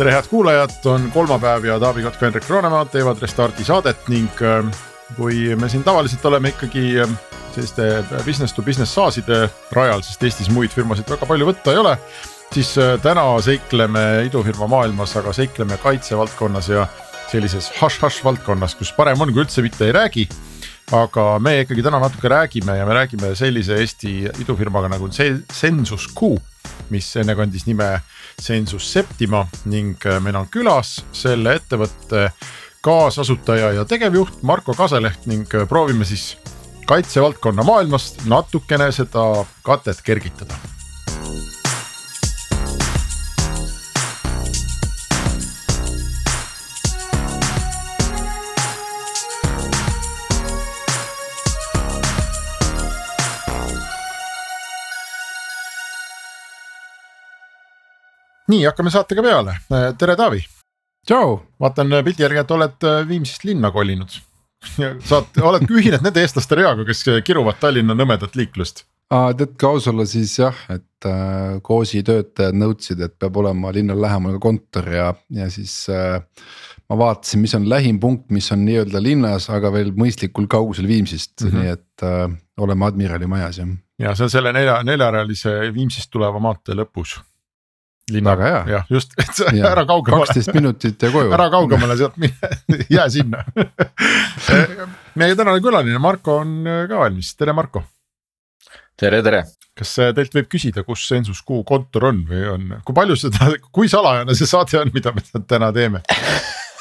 tere, head kuulajad, on kolmapäev ja Taavi Kotka, Hendrik Roonemaa teevad Restardi saadet ning äh, kui me siin tavaliselt oleme ikkagi äh, selliste business to business SaaS-ide rajal, sest Eestis muid firmasid väga palju võtta ei ole. siis äh, täna seikleme idufirma maailmas, aga seikleme kaitsevaldkonnas ja sellises hush-hush valdkonnas, kus parem on, kui üldse mitte ei räägi aga me ikkagi täna natuke räägime ja me räägime sellise Eesti idufirmaga nagu Sensus Q, mis enne kandis nime Sensus Septima ning äh, meil on külas selle ettevõtte kaasasutaja ja tegevjuht Marko Kaseleht ning äh, proovime siis kaitsevaldkonna maailmast natukene seda katet kergitada nii, hakkame saatega peale, tere, Taavi. tšau. vaatan pildi järgi, et oled äh, Viimsist linna kolinud. saad, oled ühinenud nende eestlaste reaga, kes kiruvad Tallinna nõmedat liiklust tead ka aus olla siis jah, et äh, Koosi töötajad nõudsid, et peab olema linnal lähemal kontor ja, ja siis äh, ma vaatasin, mis on lähim punkt, mis on nii-öelda linnas, aga veel mõistlikul kaugusel Viimsist mm, -hmm. nii et äh, oleme Admirali majas jah. ja see on selle nelja, neljarealise Viimsist tuleva maantee lõpus väga hea. jah, just, et sa ja, ära kaugemale. kaksteist minutit ja koju. ära kaugemale sealt mine, jää sinna meie tänane külaline Marko on äh, ka valmis, tere Marko. tere, tere. kas äh, teilt võib küsida, kus Sensus Q kontor on või on, kui palju seda, kui salajane see saade on, mida me täna teeme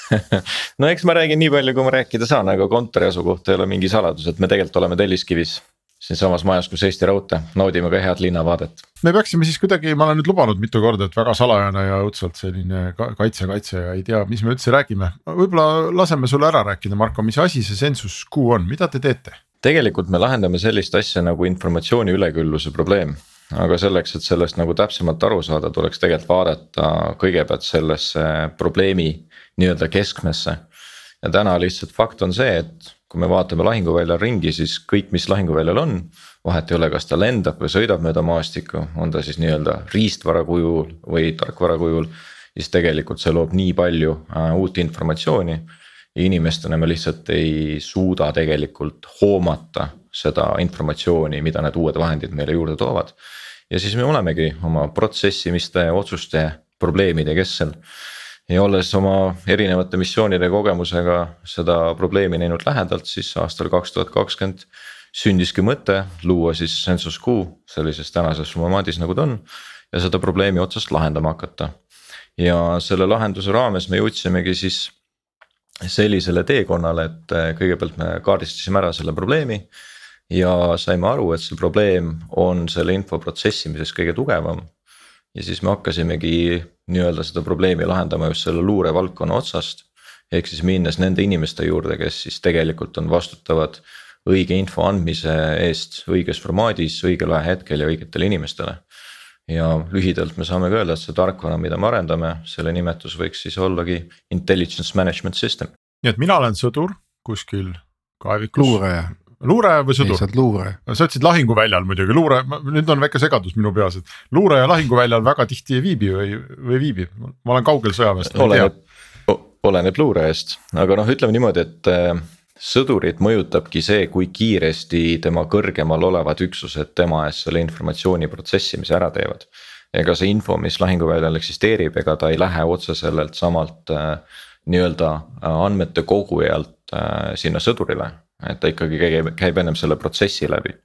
no eks ma räägin nii palju, kui ma rääkida saan, aga kontori asukoht ei ole mingi saladus, et me tegelikult oleme Telliskivis siinsamas majas, kus Eesti Raudtee, naudime ka head linnavaadet. me peaksime siis kuidagi, ma olen nüüd lubanud mitu korda, et väga salajane ja õudselt selline kaitse, kaitse ja ei tea, mis me üldse räägime. võib-olla laseme sulle ära rääkida, Marko, mis asi see Sensus Q on, mida te teete? tegelikult me lahendame sellist asja nagu informatsiooni ülekülluse probleem aga selleks, et sellest nagu täpsemalt aru saada, tuleks tegelikult vaadata kõigepealt sellesse probleemi nii-öelda keskmesse. ja täna lihtsalt fakt on see, et kui me vaatame lahinguväljal ringi, siis kõik, mis lahinguväljal on, vahet ei ole, kas ta lendab või sõidab mööda maastikku, on ta siis nii-öelda riistvara kujul või tarkvara kujul. siis tegelikult see loob nii palju äh, uut informatsiooni ja inimestena me lihtsalt ei suuda tegelikult hoomata seda informatsiooni, mida need uued vahendid meile juurde toovad. ja siis me olemegi oma protsessimiste, otsuste, probleemide keskel ja olles oma erinevate missioonide kogemusega seda probleemi näinud lähedalt, siis aastal kaks tuhat kakskümmend sündiski mõte luua siis Sensus Q sellises tänases formaadis, nagu ta on. ja seda probleemi otsast lahendama hakata. ja selle lahenduse raames me jõudsimegi siis sellisele teekonnale, et kõigepealt me kaardistasime ära selle probleemi. ja saime aru, et see probleem on selle info protsessimises kõige tugevam ja siis me hakkasimegi nii-öelda seda probleemi lahendama just selle luurevaldkonna otsast. ehk siis minnes nende inimeste juurde, kes siis tegelikult on vastutavad õige info andmise eest õiges formaadis, õigel ajahetkel ja õigetele inimestele. ja lühidalt me saame ka öelda, et see tarkvara, mida me arendame, selle nimetus võiks siis ollagi intelligence management system. nii et mina olen sõdur kuskil kaevikus. luuraja luuraja või sõdur? oled luuraja. sa ütlesid lahinguväljal muidugi, luure, nüüd on väike segadus minu peas, et luuraja lahinguväljal väga tihti ei viibi või, või viibib, ma olen kaugel sõjaväest. oleneb, oleneb luurajast, aga noh, ütleme niimoodi, et äh, sõdurit mõjutabki see, kui kiiresti tema kõrgemal olevad üksused tema eest selle informatsiooni protsessimise ära teevad. ega see info, mis lahinguväljal eksisteerib, ega ta ei lähe otse sellelt samalt äh, nii-öelda äh, andmete kogujalt äh, sinna sõdurile et ta ikkagi käib, käib ennem selle protsessi läbi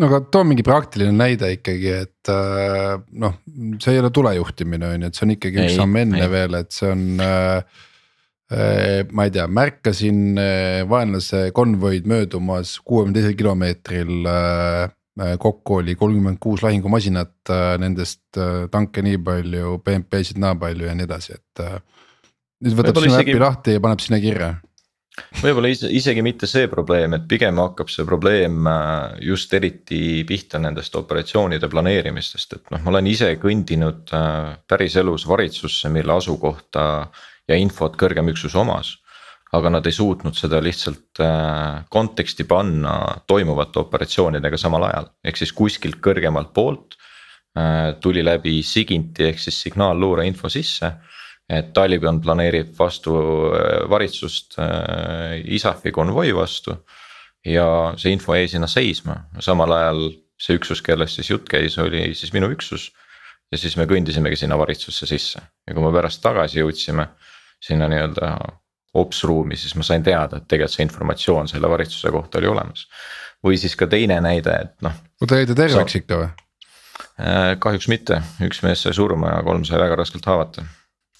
no aga too mingi praktiline näide ikkagi, et äh, noh, see ei ole tulejuhtimine on ju, et see on ikkagi üks samm enne ei. veel, et see on äh,. Äh, ma ei tea, märkasin äh, vaenlase konvoid möödumas kuuekümne teisel kilomeetril kokku oli kolmkümmend kuus lahingumasinat nendest tanke nii palju, BMP-sid naa palju ja nii edasi, et nüüd võtab isegi... äpi lahti ja paneb sinna kirja võib-olla isegi mitte see probleem, et pigem hakkab see probleem äh, just eriti pihta nendest operatsioonide planeerimistest, et noh, ma olen ise kõndinud äh, päriselus valitsusse, mille asukohta ja infot kõrgem üksus omas. aga nad ei suutnud seda lihtsalt äh, konteksti panna toimuvate operatsioonidega samal ajal, ehk siis kuskilt kõrgemalt poolt tuli läbi SIGINT-i ehk siis signaalluure info sisse et Taliban planeerib vastu äh, valitsust äh, ISAF-i konvoi vastu. ja see info jäi sinna seisma, samal ajal see üksus, kellest siis jutt käis, oli siis minu üksus. ja siis me kõndisimegi sinna valitsusse sisse ja kui me pärast tagasi jõudsime sinna nii-öelda ops ruumi, siis ma sain teada, et tegelikult see informatsioon selle valitsuse kohta oli olemas. või siis ka teine näide, et noh. Te jäite terveks ikka või? Äh, kahjuks mitte, üks mees sai surma ja kolm sai väga raskelt haavata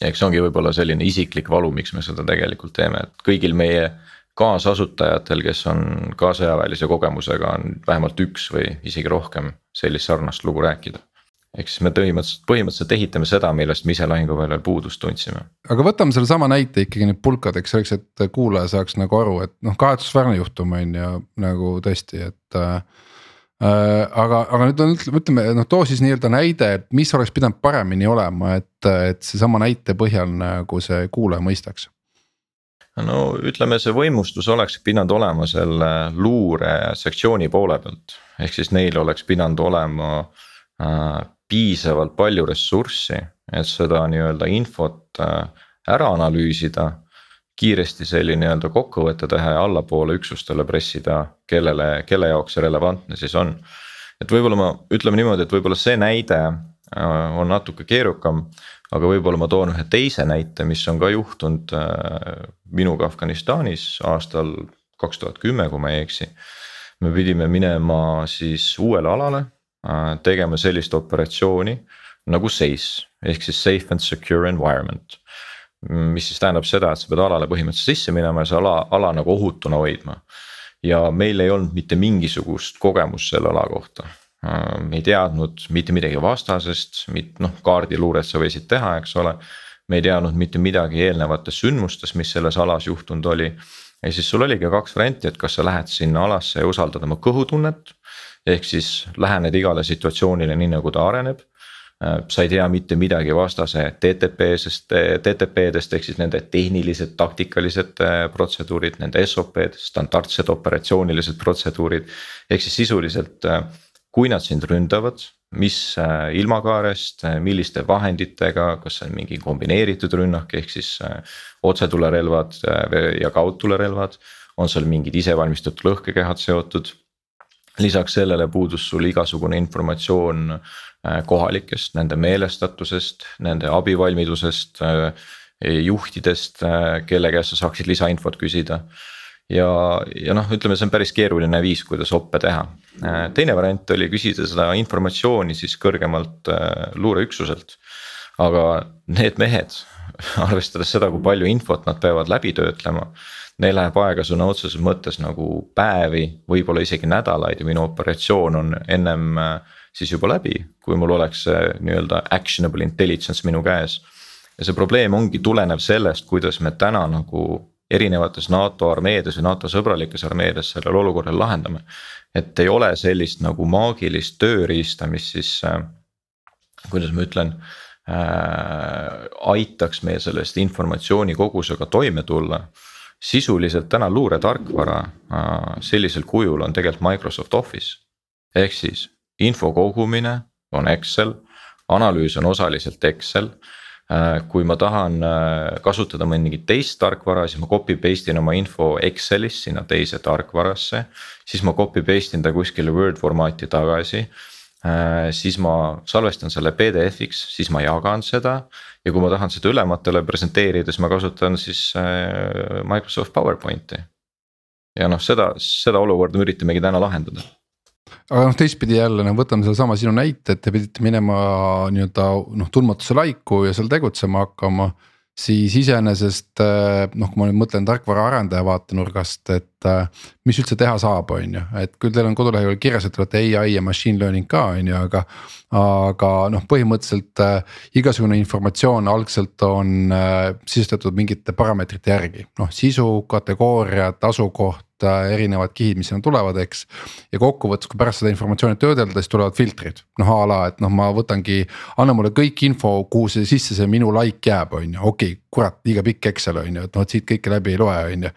ja eks see ongi võib-olla selline isiklik valu, miks me seda tegelikult teeme, et kõigil meie kaasasutajatel, kes on ka sõjaväelise kogemusega, on vähemalt üks või isegi rohkem sellist sarnast lugu rääkida ehk siis me põhimõtteliselt, põhimõtteliselt ehitame seda, millest me ise lahinguväljal puudust tundsime. aga võtame sellesama näite ikkagi nüüd pulkadeks selleks, et kuulaja saaks nagu aru, et noh, kahetsusväärne juhtum on ju nagu tõesti, et äh, aga, aga nüüd on, ütleme noh, too siis nii-öelda näide, mis oleks pidanud paremini olema, et, et seesama näite põhjal nagu see kuulaja mõistaks. no ütleme, see võimustus oleks pidanud olema selle luuresektsiooni poole pealt, ehk siis neil oleks pidanud olema äh, piisavalt palju ressurssi, et seda nii-öelda infot äh, ära analüüsida kiiresti selline nii-öelda kokkuvõte teha ja allapoole üksustele pressida, kellele, kelle jaoks see relevantne siis on. et võib-olla ma ütleme niimoodi, et võib-olla see näide äh, on natuke keerukam. aga võib-olla ma toon ühe teise näite, mis on ka juhtunud äh, minuga Afganistanis aastal kaks tuhat kümme, kui ma ei eksi. me pidime minema siis uuele alale, äh, tegema sellist operatsiooni nagu SACE ehk siis safe and secure environment mis siis tähendab seda, et sa pead alale põhimõtteliselt sisse minema ja see ala, ala nagu ohutuna hoidma. ja meil ei olnud mitte mingisugust kogemust selle ala kohta. me ei teadnud mitte midagi vastasest, noh kaardiluuret sa võisid teha, eks ole. me ei teadnud mitte midagi eelnevatest sündmustest, mis selles alas juhtunud oli. ja siis sul oligi kaks varianti, et kas sa lähed sinna alasse ja usaldad oma kõhutunnet. ehk siis lähened igale situatsioonile nii nagu ta areneb Äh, sa ei tea mitte midagi vastase TTP-sest, TTP-dest ehk siis nende tehnilised, taktikalised äh, protseduurid, nende SOP-d, standardsed operatsioonilised protseduurid. ehk siis sisuliselt, äh, kui nad sind ründavad, mis ilmakaarest, milliste vahenditega, kas see on mingi kombineeritud rünnak, ehk siis otsetulirelvad ja kaudtulirelvad. on seal mingid isevalmistatud lõhkekehad seotud lisaks sellele puudus sul igasugune informatsioon äh, kohalikest, nende meelestatusest, nende abivalmidusest, äh, juhtidest, äh, kelle käest sa saaksid lisainfot küsida. ja, ja noh, ütleme, see on päris keeruline viis, kuidas oppe teha. teine variant oli küsida seda informatsiooni siis kõrgemalt luureüksuselt. aga need mehed, arvestades seda, kui palju infot nad peavad läbi töötlema neil läheb aega sõna otseses mõttes nagu päevi, võib-olla isegi nädalaid ja minu operatsioon on ennem äh, siis juba läbi, kui mul oleks see nii-öelda actionable intelligence minu käes. ja see probleem ongi tulenev sellest, kuidas me täna nagu erinevates NATO armeedes või NATO sõbralikes armeedes sellel olukorral lahendame. et ei ole sellist nagu maagilist tööriista, mis siis äh,, kuidas ma ütlen äh,, aitaks meil sellest informatsiooni kogusega toime tulla sisuliselt täna luuretarkvara äh, sellisel kujul on tegelikult Microsoft Office. ehk siis info kogumine on Excel, analüüs on osaliselt Excel. Äh, kui ma tahan äh, kasutada mingit teist tarkvara, siis ma copy paste in oma info Excelist sinna teise tarkvarasse. siis ma copy paste in ta kuskile Word formaati tagasi siis ma salvestan selle PDF-iks, siis ma jagan seda. ja kui ma tahan seda ülematele presenteerida, siis ma kasutan siis äh, Microsoft PowerPointi. ja noh, seda, seda olukorda me üritamegi täna lahendada aga noh, teistpidi jälle no võtame sedasama sinu näite, et te pidite minema nii-öelda noh, tundmatusse laiku ja seal tegutsema hakkama. Siis iseenesest äh, noh, kui ma nüüd mõtlen tarkvaraarendaja vaatenurgast, et äh, mis üldse teha saab, on ju, et küll teil on koduleheküljel kirjas, et te olete ai ja machine learning ka on ju, aga. aga noh, põhimõtteliselt äh, igasugune informatsioon algselt on sisestatud mingite parameetrite järgi, noh sisu, kategooriad, asukoht erinevad kihid, mis sinna tulevad, eks. ja kokkuvõttes, kui pärast seda informatsiooni töödelda, siis tulevad filtrid, noh a la, et noh, ma võtangi, anna mulle kõik info, kuhu see sisse see minu like jääb, on ju, okei okay,, kurat, liiga pikk Excel on ju, et noh, et siit kõike läbi ei loe, on ju.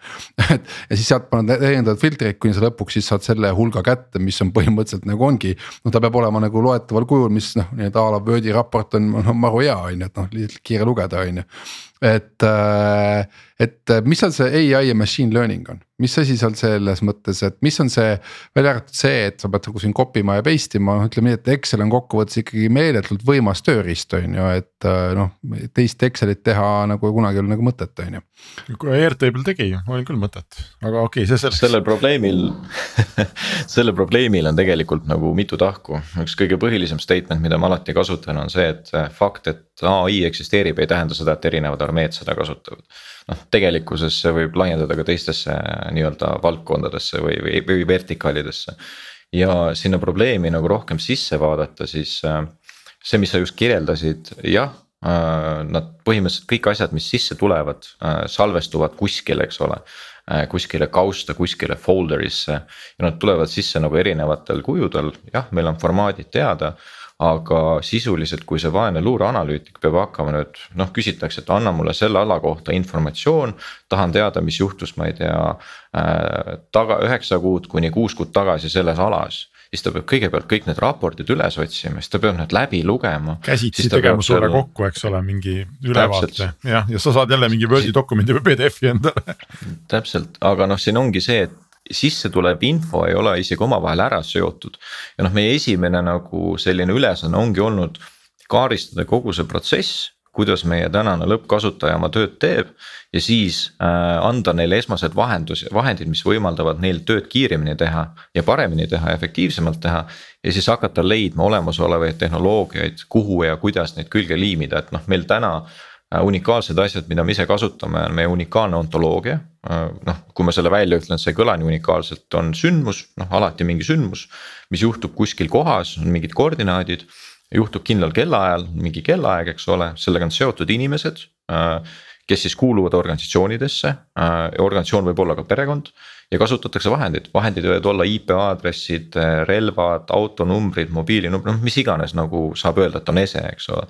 et ja siis sealt paned täiendavad filtreid, kuni sa lõpuks siis saad selle hulga kätte, mis on põhimõtteliselt nagu ongi. no ta peab olema nagu loetaval kujul, mis noh, nii-öelda a la Wordi raport on noh maru hea, on ju, et noh, lihtsalt kiire lugeda, on ju et, äh, et äh, mis seal see ai ja machine learning on, mis asi seal selles mõttes, et mis on see, välja arvatud see, et sa pead nagu siin copy ima ja paste ima, noh ütleme nii, et Excel on kokkuvõttes ikkagi meeletult võimas tööriist, on ju, et äh, noh. teist Excelit teha nagu kunagi ei ole nagu mõtet, on ju. kui Airtable tegi, oli küll mõtet, aga okei okay,, see selleks. sellel probleemil sellel probleemil on tegelikult nagu mitu tahku, üks kõige põhilisem statement, mida ma alati kasutan, on see, et fakt, et ai eksisteerib, ei tähenda seda, et erinevad armeed seda kasutavad. noh, tegelikkuses see võib laiendada ka teistesse nii-öelda valdkondadesse või, või, või vertikaalidesse. ja sinna probleemi nagu rohkem sisse vaadata, siis äh, see, mis sa just kirjeldasid, jah Nad põhimõtteliselt kõik asjad, mis sisse tulevad, äh, salvestuvad kuskile, eks ole. Kuskile kausta, kuskile folder'isse. Ja nad tulevad sisse nagu erinevatel kujudel, jah, meil on formaadid teada aga sisuliselt, kui see vaene luureanalüütik peab hakkama nüüd noh, küsitakse, et anna mulle selle ala kohta informatsioon. tahan teada, mis juhtus, ma ei tea äh, taga üheksa kuud kuni kuus kuud tagasi selles alas siis ta peab kõigepealt kõik need raportid üles otsima, siis ta peab need läbi lugema. käsitsi tegema sulle seal... kokku, eks ole, mingi ülevaate jah, ja sa saad jälle mingi Wordi dokumendi või PDF-i endale. täpselt, aga noh, siin ongi see, et sisse tulev info ei ole isegi omavahel ära seotud. ja noh, meie esimene nagu selline ülesanne ongi olnud kaardistada kogu see protsess, kuidas meie tänane lõppkasutaja oma tööd teeb. ja siis äh, anda neile esmased vahendus, vahendid, mis võimaldavad neil tööd kiiremini teha ja paremini teha ja efektiivsemalt teha. ja siis hakata leidma olemasolevaid tehnoloogiaid, kuhu ja kuidas neid külge liimida, et noh, meil täna Äh, unikaalsed asjad, mida me ise kasutame, on meie unikaalne ontoloogia. Äh, noh, kui ma selle välja ütlen, see ei kõla nii unikaalselt, on sündmus, noh alati mingi sündmus. mis juhtub kuskil kohas, on mingid koordinaadid, juhtub kindlal kellaajal, mingi kellaaeg, eks ole, sellega on seotud inimesed äh, kes siis kuuluvad organisatsioonidesse, organisatsioon võib olla ka perekond ja kasutatakse vahendeid, vahendid võivad olla IP aadressid, relvad, autonumbrid, mobiilinumbrid, noh mis iganes nagu saab öelda, et on ese, eks ole.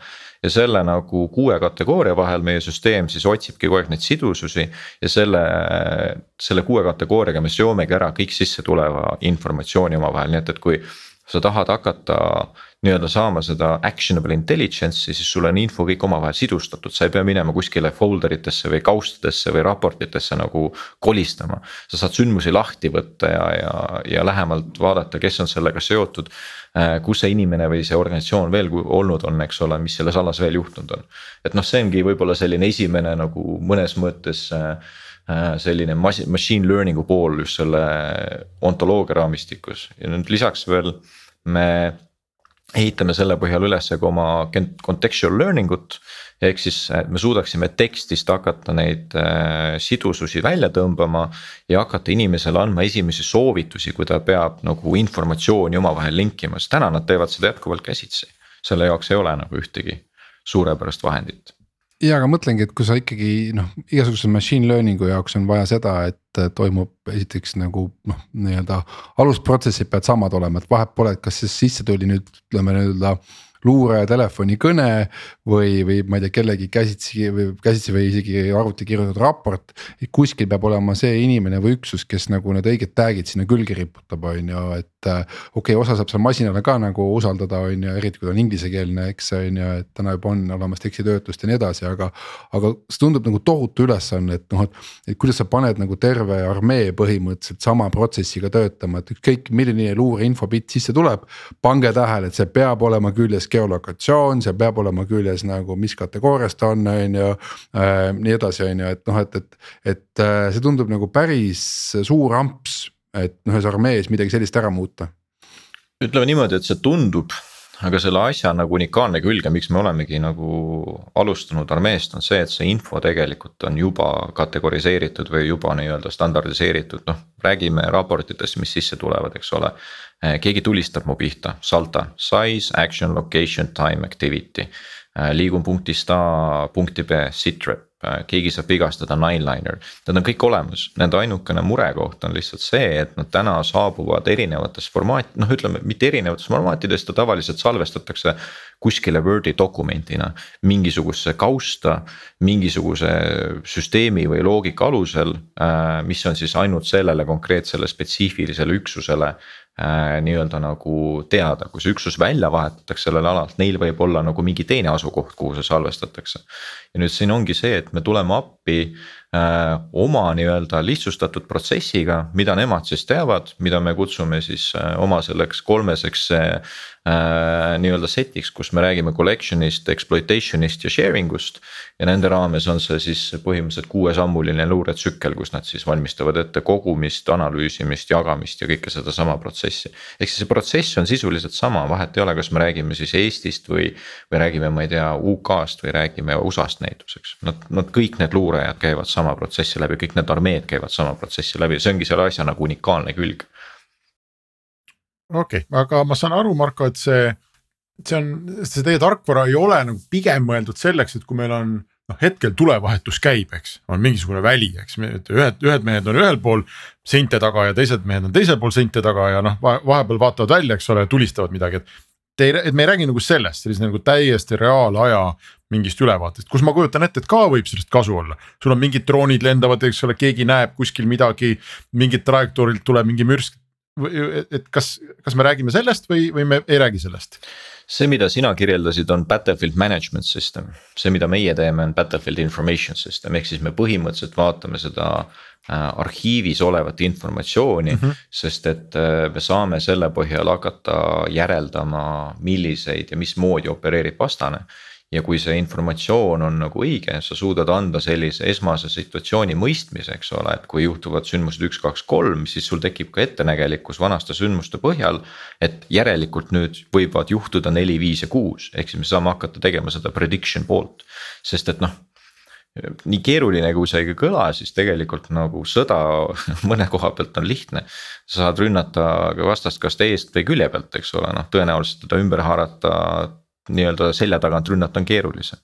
Ja selle nagu kuue kategooria vahel meie süsteem siis otsibki kogu aeg neid sidususi ja selle, selle kuue kategooriaga me seomegi ära kõik sisse tuleva informatsiooni omavahel, nii et, et kui sa tahad hakata nii-öelda saama seda actionable intelligence'i, siis sul on info kõik omavahel sidustatud, sa ei pea minema kuskile folder itesse või kaustadesse või raportitesse nagu kolistama. sa saad sündmusi lahti võtta ja, ja, ja lähemalt vaadata, kes on sellega seotud. Äh, kus see inimene või see organisatsioon veel olnud on, eks ole, mis selles alas veel juhtunud on. et noh, see ongi võib-olla selline esimene nagu mõnes mõttes äh, äh, selline machine learning'u pool just selle ontoloogia raamistikus ja nüüd lisaks veel me ehitame selle põhjal üles ka oma contextual learning ut. ehk siis me suudaksime tekstist hakata neid äh, sidususi välja tõmbama ja hakata inimesele andma esimesi soovitusi, kui ta peab nagu informatsiooni omavahel link ima, sest täna nad teevad seda jätkuvalt käsitsi. selle jaoks ei ole nagu ühtegi suurepärast vahendit ja aga mõtlengi, et kui sa ikkagi noh, igasuguse machine learning'u jaoks on vaja seda, et toimub esiteks nagu noh, nii-öelda alusprotsessid peavad samad olema, et vahet pole, et kas siis sisse tuli nüüd ütleme nii-öelda luuraja telefonikõne või, või ma ei tea, kellegi käsitsi või käsitsi või isegi arvuti kirjutatud raport. kuskil peab olema see inimene või üksus, kes nagu need õiged tag'id sinna külge riputab, on ju, et. okei okay,, osa saab seal masinale ka nagu usaldada, on ju, eriti kui ta on inglisekeelne, eks on ju, et täna juba on olemas tekstitöötlust ja nii edasi, aga. aga see tundub nagu tohutu ülesanne, et noh, et, et kuidas sa paned nagu terve armee põhimõtteliselt sama protsessiga töötama, et ükskõik milline luureinfo bitt sisse tuleb. pange tähele, et see peab olema küljes geolokatsioon, see peab olema küljes nagu, mis kategoorias ta on, on ju äh,. nii edasi, on ju, et noh, et, et, et äh, see tundub nagu päris suur amps, et noh, ühes armees midagi sellist ära muuta. ütleme niimoodi, et see tundub aga selle asja nagu unikaalne külg ja miks me olemegi nagu alustanud armeest on see, et see info tegelikult on juba kategoriseeritud või juba nii-öelda standardiseeritud, noh. räägime raportitest, mis sisse tulevad, eks ole. keegi tulistab mu pihta, SALTA, size, action, location, time, activity. liigun punktist A punkti B, sitrep keegi saab vigastada nineliner, need on kõik olemas, nende ainukene murekoht on lihtsalt see, et nad täna saabuvad erinevates formaat-, noh, ütleme mitte erinevates formaatides, ta tavaliselt salvestatakse. kuskile Wordi dokumendina, mingisugusesse kausta, mingisuguse süsteemi või loogika alusel, äh, mis on siis ainult sellele konkreetsele spetsiifilisele üksusele äh, nii-öelda nagu teada, kui see üksus välja vahetatakse sellelt alalt, neil võib olla nagu mingi teine asukoht, kuhu see salvestatakse ja nüüd siin ongi see, et me tuleme appi äh, oma nii-öelda lihtsustatud protsessiga, mida nemad siis teavad, mida me kutsume siis äh, oma selleks kolmeseks äh, äh, nii-öelda set'iks, kus me räägime collection'ist, exploitation'ist ja sharing ust. ja nende raames on see siis põhimõtteliselt kuuesammuline luuretsükkel, kus nad siis valmistavad ette kogumist, analüüsimist, jagamist ja kõike sedasama protsessi. ehk siis see protsess on sisuliselt sama, vahet ei ole, kas me räägime siis Eestist või, või räägime, ma ei tea, UK-st või räägime USA-st näituseks. Nad, nad kõik need luurajad käivad sama protsessi läbi, kõik need armeed käivad sama protsessi läbi, see ongi selle asja nagu unikaalne külg okei okay,, aga ma saan aru, Marko, et see, see on, see teie tarkvara ei ole nagu pigem mõeldud selleks, et kui meil on noh, hetkel tulevahetus käib, eks, on mingisugune väli, eks, ühed, ühed mehed on ühel pool seinte taga ja teised mehed on teisel pool seinte taga ja noh, vahepeal vaatavad välja, eks ole, tulistavad midagi, et. Te ei, et me ei räägi nagu sellest, sellise nagu täiesti reaalaja mingist ülevaatest, kus ma kujutan ette, et ka võib sellest kasu olla. sul on mingid droonid lendavad, eks ole, keegi näeb kuskil midagi, mingilt trajektoorilt tuleb mingi mürsk, et kas, kas me räägime sellest või, või me ei räägi sellest? see, mida sina kirjeldasid, on battlefield management system, see, mida meie teeme, on battlefield information system, ehk siis me põhimõtteliselt vaatame seda äh, arhiivis olevat informatsiooni mm. -hmm. sest et äh, me saame selle põhjal hakata järeldama, milliseid ja mismoodi opereerib vastane ja kui see informatsioon on nagu õige, sa suudad anda sellise esmase situatsiooni mõistmise, eks ole, et kui juhtuvad sündmused üks, kaks, kolm, siis sul tekib ka ettenägelikkus vanaste sündmuste põhjal. et järelikult nüüd võivad juhtuda neli, viis ja kuus, ehk siis me saame hakata tegema seda prediction poolt, sest et noh nii keeruline, kui see ei kõla, siis tegelikult nagu sõda mõne koha pealt on lihtne. sa saad rünnata vastast kas eest või külje pealt, eks ole, noh tõenäoliselt teda ümber haarata nii-öelda selja tagant rünnata on keerulisem.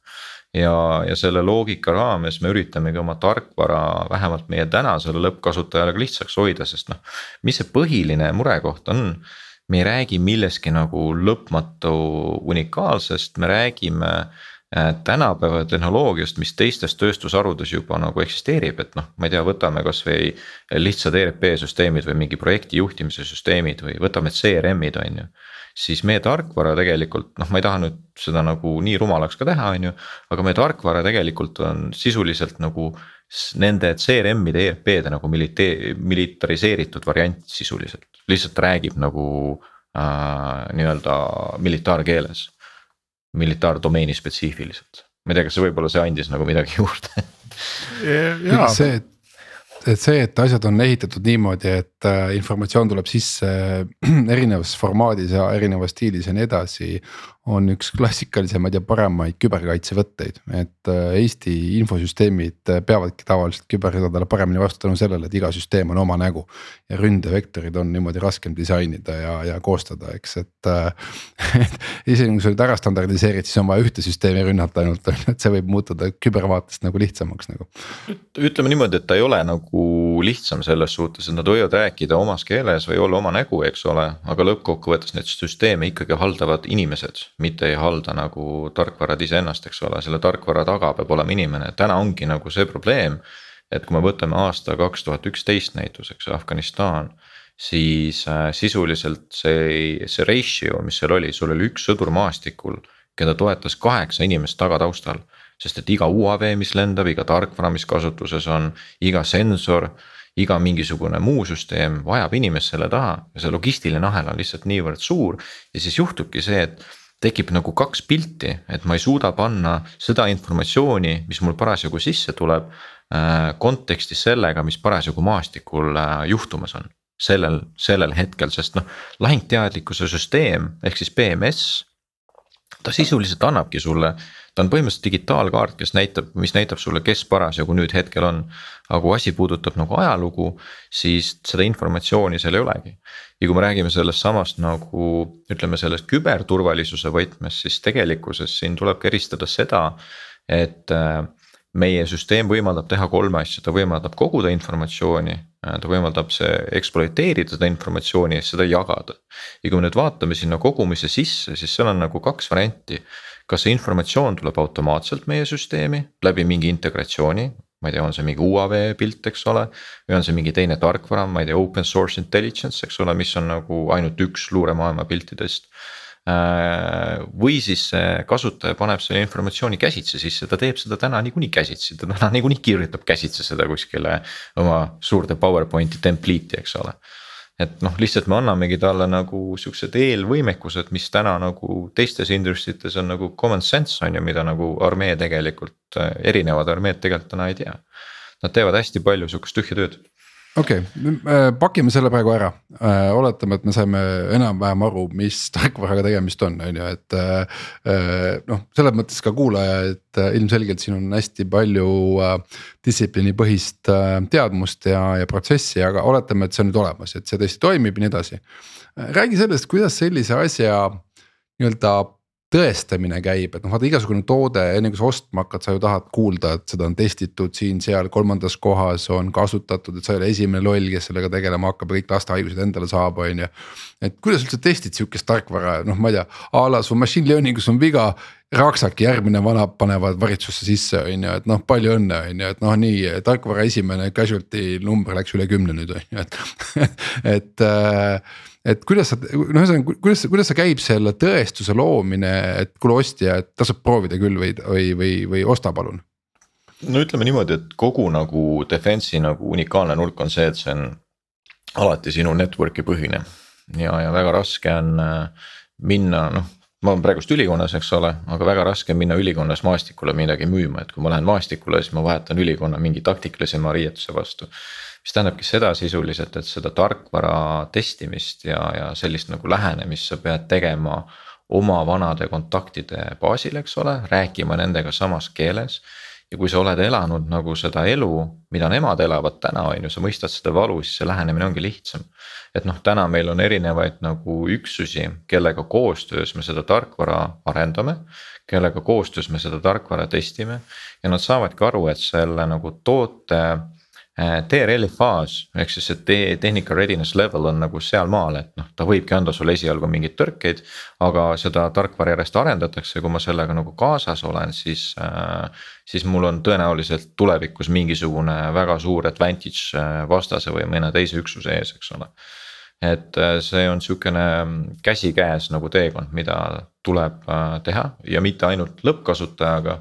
ja, ja selle loogika raames me üritamegi oma tarkvara vähemalt meie tänasele lõppkasutajale ka lihtsaks hoida, sest noh. mis see põhiline murekoht on? me ei räägi millestki nagu lõpmatu unikaalsest, me räägime tänapäeva tehnoloogiast, mis teistes tööstusharudes juba nagu eksisteerib, et noh, ma ei tea, võtame kasvõi lihtsad ERP süsteemid või mingi projekti juhtimise süsteemid või võtame CRM-id on ju siis meie tarkvara tegelikult noh, ma ei taha nüüd seda nagu nii rumalaks ka teha, on ju. aga meie tarkvara tegelikult on sisuliselt nagu nende CRM-ide, ERP-de nagu milite-, militariseeritud variant sisuliselt. lihtsalt räägib nagu äh, nii-öelda militaarkeeles, militaardomeeni spetsiifiliselt. ma ei tea, kas see võib-olla see andis nagu midagi juurde see, et see, et asjad on ehitatud niimoodi, et äh, informatsioon tuleb sisse erinevas formaadis ja erinevas stiilis ja nii edasi on üks klassikalisemaid ja paremaid küberkaitsevõtteid, et äh, Eesti infosüsteemid äh, peavadki tavaliselt kübersõdadele paremini vastu tänu sellele, et iga süsteem on oma nägu. ja ründevektorid on niimoodi raskem disainida ja, ja koostada, eks, et äh, isegi kui sa nüüd ära standardiseerid, siis on vaja ühte süsteemi rünnata ainult et see võib muutuda kübervaatest nagu lihtsamaks nagu. ütleme niimoodi, et ta ei ole nagu lihtsam selles suhtes, et nad võivad rääkida omas keeles või olla oma nägu, eks ole, aga lõppkokkuvõttes neid süsteeme ikkagi haldavad inimesed mitte ei halda nagu tarkvarad iseennast, eks ole, selle tarkvara taga peab olema inimene, täna ongi nagu see probleem. et kui me võtame aasta kaks tuhat üksteist näituseks Afganistan, siis äh, sisuliselt see, see ratio, mis seal oli, sul oli üks sõdur maastikul, keda toetas kaheksa inimest tagataustal. sest et iga UAV, mis lendab, iga tarkvara, mis kasutuses on, iga sensor iga mingisugune muu süsteem vajab inimest selle taha ja see logistiline ahel on lihtsalt niivõrd suur. ja siis juhtubki see, et tekib nagu kaks pilti, et ma ei suuda panna seda informatsiooni, mis mul parasjagu sisse tuleb. Äh, kontekstis sellega, mis parasjagu maastikul äh, juhtumas on. sellel, sellel hetkel, sest noh, lahingteadlikkuse süsteem ehk siis BMS ta sisuliselt annabki sulle, ta on põhimõtteliselt digitaalkaart, kes näitab, mis näitab sulle, kes parasjagu nüüd hetkel on. aga kui asi puudutab nagu ajalugu, siis seda informatsiooni seal ei olegi. ja kui me räägime sellest samast nagu ütleme sellest küberturvalisuse võtmes, siis tegelikkuses siin tuleb ka eristada seda, et äh, meie süsteem võimaldab teha kolme asja, ta võimaldab koguda informatsiooni, ta võimaldab see ekspluateerida seda informatsiooni ja seda jagada. ja kui me nüüd vaatame sinna kogumise sisse, siis seal on nagu kaks varianti. kas see informatsioon tuleb automaatselt meie süsteemi läbi mingi integratsiooni, ma ei tea, on see mingi UAV pilt, eks ole. või on see mingi teine tarkvara, ma ei tea, open source intelligence, eks ole, mis on nagu ainult üks luuremaailma piltidest või siis see kasutaja paneb selle informatsiooni käsitsi sisse, ta teeb seda täna niikuinii käsitsi, ta täna niikuinii kirjutab käsitsi seda kuskile oma suurde PowerPointi template'i, eks ole. et noh, lihtsalt me annamegi talle nagu siuksed eelvõimekused, mis täna nagu teistes industry tes on nagu common sense on ju, mida nagu armee tegelikult, erinevad armeed tegelikult täna ei tea. Nad teevad hästi palju sihukest tühja tööd okei okay,, pakime selle praegu ära, äh, oletame, et me saime enam-vähem aru, mis tarkvaraga tegemist on, on ju, et. Äh, noh, selles mõttes ka kuulaja, et äh, ilmselgelt siin on hästi palju distsipliinipõhist teadmust ja, ja protsessi, aga oletame, et see on nüüd olemas, et see tõesti toimib ja nii edasi. räägi sellest, kuidas sellise asja nii-öelda tõestamine käib, et noh, vaata igasugune toode, enne kui sa ostma hakkad, sa ju tahad kuulda, et seda on testitud siin-seal kolmandas kohas on kasutatud, et sa ei ole esimene loll, kes sellega tegelema hakkab ja kõik lastehaigused endale saab, on ju. et kuidas üldse testid sihukest tarkvara, noh, ma ei tea, a la su machine learning'us on viga. raksaki järgmine vana panevad valitsusse sisse, on ju, et noh, palju õnne, on ju, et noh, nii tarkvara esimene casualty number läks üle kümne nüüd on ju, et et äh, et kuidas sa, noh ühesõnaga, kuidas, kuidas see käib selle tõestuse loomine, et kuule ostja, et tasub proovida küll või, või, või, või osta palun? no ütleme niimoodi, et kogu nagu defense'i nagu unikaalne nurk on see, et see on alati sinu network'i põhine. ja, ja väga raske on äh, minna, noh, ma olen praegust ülikonnas, eks ole, aga väga raske on minna ülikonnas maastikule midagi müüma, et kui ma lähen maastikule, siis ma vahetan ülikonna mingi taktikalisema riietuse vastu mis tähendabki seda sisuliselt, et seda tarkvara testimist ja, ja sellist nagu lähenemist sa pead tegema oma vanade kontaktide baasil, eks ole, rääkima nendega samas keeles. ja kui sa oled elanud nagu seda elu, mida nemad elavad täna, on ju, sa mõistad seda valu, siis see lähenemine ongi lihtsam. et noh, täna meil on erinevaid nagu üksusi, kellega koostöös me seda tarkvara arendame. kellega koostöös me seda tarkvara testime ja nad saavadki aru, et selle nagu toote TRL-i faas ehk siis see technical readiness level on nagu sealmaal, et noh, ta võibki anda sulle esialgu mingeid tõrkeid. aga seda tarkvara järjest arendatakse kui ma sellega nagu kaasas olen, siis äh,. siis mul on tõenäoliselt tulevikus mingisugune väga suur advantage äh, vastase või mõne teise üksuse ees, eks ole. et äh, see on sihukene käsikäes nagu teekond, mida tuleb teha ja mitte ainult lõppkasutajaga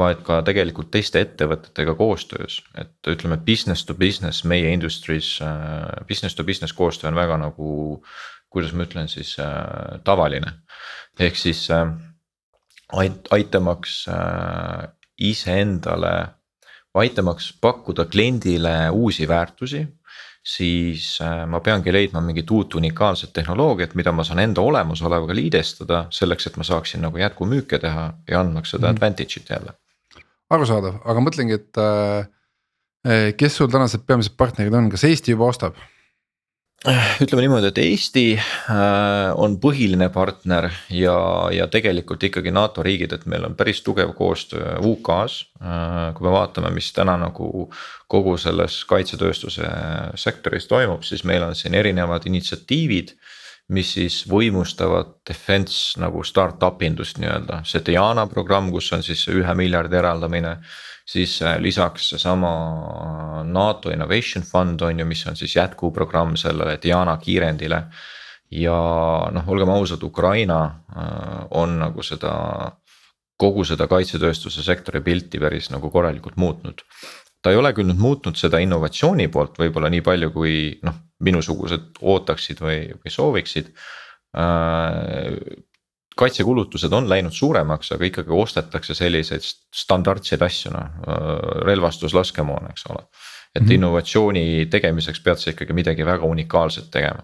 vaid ka tegelikult teiste ettevõtetega koostöös, et ütleme business to business meie industry's äh,, business to business koostöö on väga nagu. kuidas ma ütlen siis äh, tavaline, ehk siis äh, ait-, aitamaks äh, iseendale, aitamaks pakkuda kliendile uusi väärtusi siis äh, ma peangi leidma mingit uut unikaalset tehnoloogiat, mida ma saan enda olemasolevaga liidestada selleks, et ma saaksin nagu jätkumüüke teha ja andmaks seda mm. advantage'it jälle arusaadav, aga mõtlengi, et äh, kes sul tänased peamised partnerid on, kas Eesti juba ostab? ütleme niimoodi, et Eesti äh, on põhiline partner ja, ja tegelikult ikkagi NATO riigid, et meil on päris tugev koostöö UK-s. Äh, kui me vaatame, mis täna nagu kogu selles kaitsetööstuse sektoris toimub, siis meil on siin erinevad initsiatiivid mis siis võimustavad defense nagu startup indust nii-öelda, see Diana programm, kus on siis ühe miljardi eraldamine. siis äh, lisaks seesama NATO Innovation Fund on ju, mis on siis jätkuprogramm sellele Diana kiirendile. ja noh, olgem ausad, Ukraina äh, on nagu seda, kogu seda kaitsetööstuse sektori pilti päris nagu korralikult muutnud ta ei ole küll nüüd muutnud seda innovatsiooni poolt võib-olla nii palju, kui noh, minusugused ootaksid või, või sooviksid äh, kaitsekulutused on läinud suuremaks, aga ikkagi ostetakse selliseid standardseid asju, noh äh, relvastus, laskemoon, eks ole. et mm -hmm. innovatsiooni tegemiseks pead sa ikkagi midagi väga unikaalset tegema.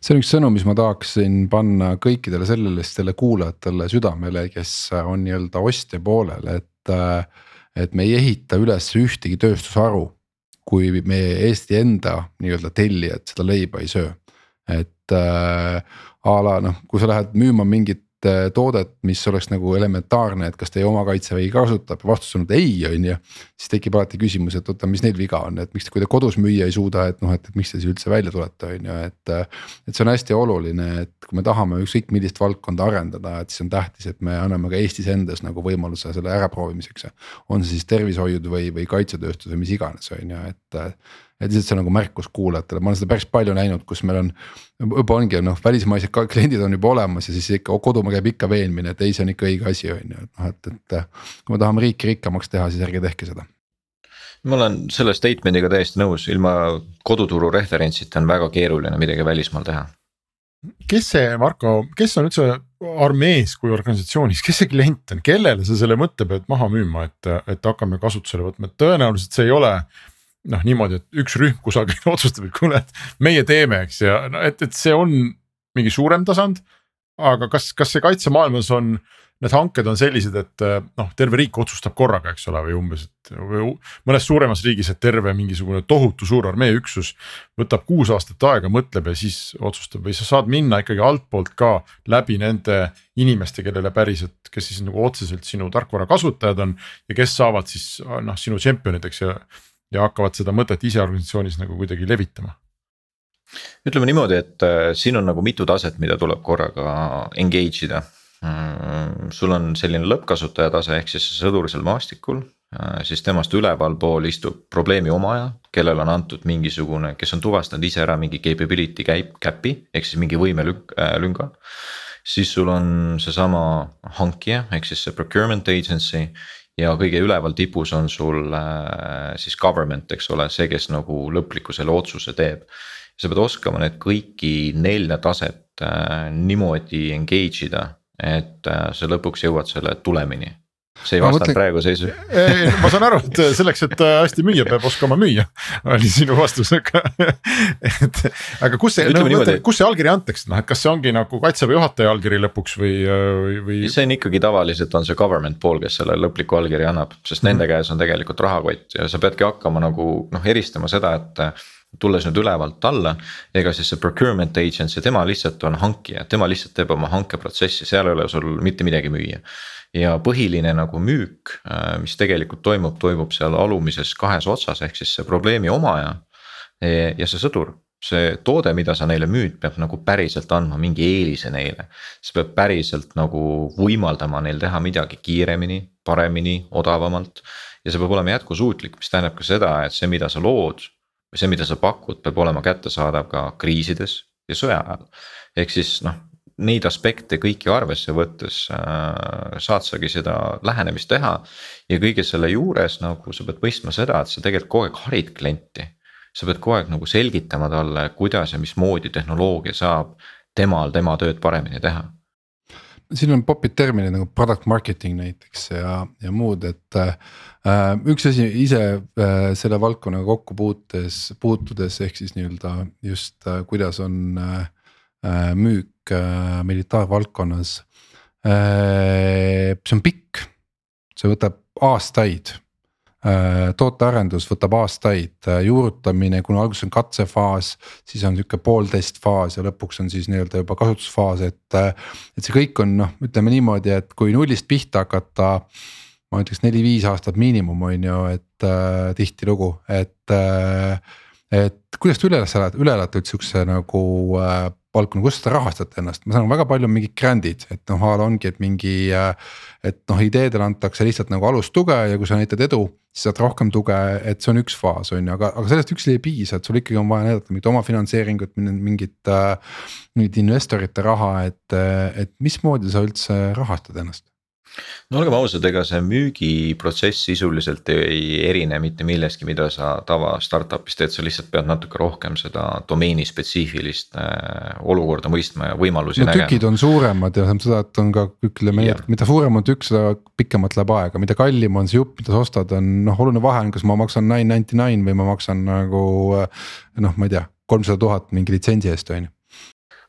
see on üks sõnum, mis ma tahaksin panna kõikidele sellistele kuulajatele südamele, kes on nii-öelda ostja poolel, et. et me ei ehita üles ühtegi tööstusharu, kui meie Eesti enda nii-öelda tellijad seda leiba ei söö. et äh, a la noh, kui sa lähed müüma mingit toodet, mis oleks nagu elementaarne, et kas teie oma kaitsevägi kasutab, vastus on, et ei, on ju. siis tekib alati küsimus, et oota, mis neil viga on, et miks, kui te kodus müüa ei suuda, et noh, et, miks te siis üldse välja tulete, on ju, et. et see on hästi oluline, et kui me tahame ükskõik millist valdkonda arendada, et siis on tähtis, et me anname ka Eestis endas nagu võimaluse selle äraproovimiseks. on see siis tervishoiud või, või kaitsetööstus või mis iganes, on ju, et et lihtsalt see on nagu märkus kuulajatele, ma olen seda päris palju näinud, kus meil on. juba ongi noh, välismaised kliendid on juba olemas ja siis ikka kodumaa käib ikka veenmine, et ei, see on ikka õige asi, on ju, et noh, et, et. kui me tahame riiki rikkamaks teha, siis ärge tehke seda ma olen selle statement'iga täiesti nõus, ilma koduturu referentsita on väga keeruline midagi välismaal teha. kes see, Marko, kes on üldse armees kui organisatsioonis, kes see klient on, kellele sa selle mõtte pead maha müüma, et, et hakkame kasutusele võtma, et tõenäoliselt see ei ole noh, niimoodi, et üks rühm kusagil otsustab, et kuule, et meie teeme, eks ja no et, et see on mingi suurem tasand. aga kas, kas see kaitsemaailmas on, need hanked on sellised, et noh, terve riik otsustab korraga, eks ole, või umbes, et või mõnes suuremas riigis, et terve mingisugune tohutu suur armeeüksus. võtab kuus aastat aega, mõtleb ja siis otsustab või sa saad minna ikkagi altpoolt ka läbi nende inimeste, kellele päriselt, kes siis nagu otseselt sinu tarkvara kasutajad on. ja kes saavad siis noh, sinu tšempionideks ja ja hakkavad seda mõtet ise organisatsioonis nagu kuidagi levitama ütleme niimoodi, et äh, siin on nagu mitu taset, mida tuleb korraga engage ida mm,. sul on selline lõppkasutaja tase, ehk siis sõdur seal maastikul, äh, siis temast ülevalpool istub probleemi omaja, kellel on antud mingisugune, kes on tuvastanud ise ära mingi capability cap'i ehk siis mingi võimelünga äh,. siis sul on seesama hankija ehk siis see procurement agency ja kõige üleval tipus on sul äh, siis government, eks ole, see, kes nagu lõpliku selle otsuse teeb. sa pead oskama need kõiki nelja taset äh, niimoodi engage ida, et äh, sa lõpuks jõuad selle tulemini see ei vastanud praegu seisu. ma saan aru, et selleks, et äh, hästi müüa, peab oskama müüa, oli sinu vastus, aga. et aga kus see, no, mõtle, kus see allkiri antakse, noh, et kas see ongi nagu kaitseväe juhataja allkiri lõpuks või, või, või? see on ikkagi tavaliselt on see government pool, kes selle lõpliku allkirja annab, sest nende mm. käes on tegelikult rahakott ja sa peadki hakkama nagu noh, eristama seda, et tulles nüüd ülevalt alla, ega siis see procurement agency, tema lihtsalt on hankija, tema lihtsalt teeb oma hankeprotsessi, seal ei ole sul mitte midagi müüa ja põhiline nagu müük, äh, mis tegelikult toimub, toimub seal alumises kahes otsas, ehk siis see probleemi omaja e, ja see sõdur see toode, mida sa neile müüd, peab nagu päriselt andma mingi eelise neile. see peab päriselt nagu võimaldama neil teha midagi kiiremini, paremini, odavamalt. ja see peab olema jätkusuutlik, mis tähendab ka seda, et see, mida sa lood või see, mida sa pakud, peab olema kättesaadav ka kriisides ja sõja ajal. ehk siis noh, neid aspekte kõiki arvesse võttes äh, saad sagi seda lähenemist teha. ja kõige selle juures nagu sa pead mõistma seda, et sa tegelikult kogu aeg harid klienti. sa pead kogu aeg nagu selgitama talle, kuidas ja mismoodi tehnoloogia saab temal tema tööd paremini teha siin on popid terminid nagu product marketing näiteks ja, ja muud, et äh, üks asi ise äh, selle valdkonnaga kokku puutes, puutudes ehk siis nii-öelda just äh, kuidas on äh, Äh, müük äh, militaarvaldkonnas. Äh, see on pikk, see võtab aastaid tootearendus võtab aastaid, juurutamine, kuna alguses on katsefaas, siis on sihuke poolteist faas ja lõpuks on siis nii-öelda juba kasutusfaas, et. et see kõik on noh, ütleme niimoodi, et kui nullist pihta hakata. ma ütleks neli-viis aastat miinimum on ju, et äh, tihtilugu, et äh, et kuidas te üle elate, üle elate sihukese nagu äh, valdkonna, kuidas te rahastate ennast, ma saan väga palju mingid grand'id, et noh, a la ongi, et mingi äh,. et noh, ideedele antakse lihtsalt nagu alustuge ja kui sa näitad edu, siis saad rohkem tuge, et see on üks faas on ju, aga, aga sellest üksi ei piisa, et sul ikkagi on vaja näidata mingit omafinantseeringut, mingit äh,. mingit investorite raha, et, et mismoodi sa üldse rahastad ennast? No olgem ausad, ega see müügiprotsess sisuliselt ei erine mitte millestki, mida sa tava startup'is teed, sa lihtsalt pead natuke rohkem seda domeeni spetsiifilist äh, olukorda mõistma ja võimalusi no, nägema. tükid on suuremad ja seda, et on ka ütleme nii, et mida suurem on tükk, seda pikemalt läheb aega, mida kallim on see jupp, mida sa ostad, on noh, oluline vahe on, kas ma maksan nine ninety nine või ma maksan nagu. noh, ma ei tea, kolmsada tuhat mingi litsentsi eest on ju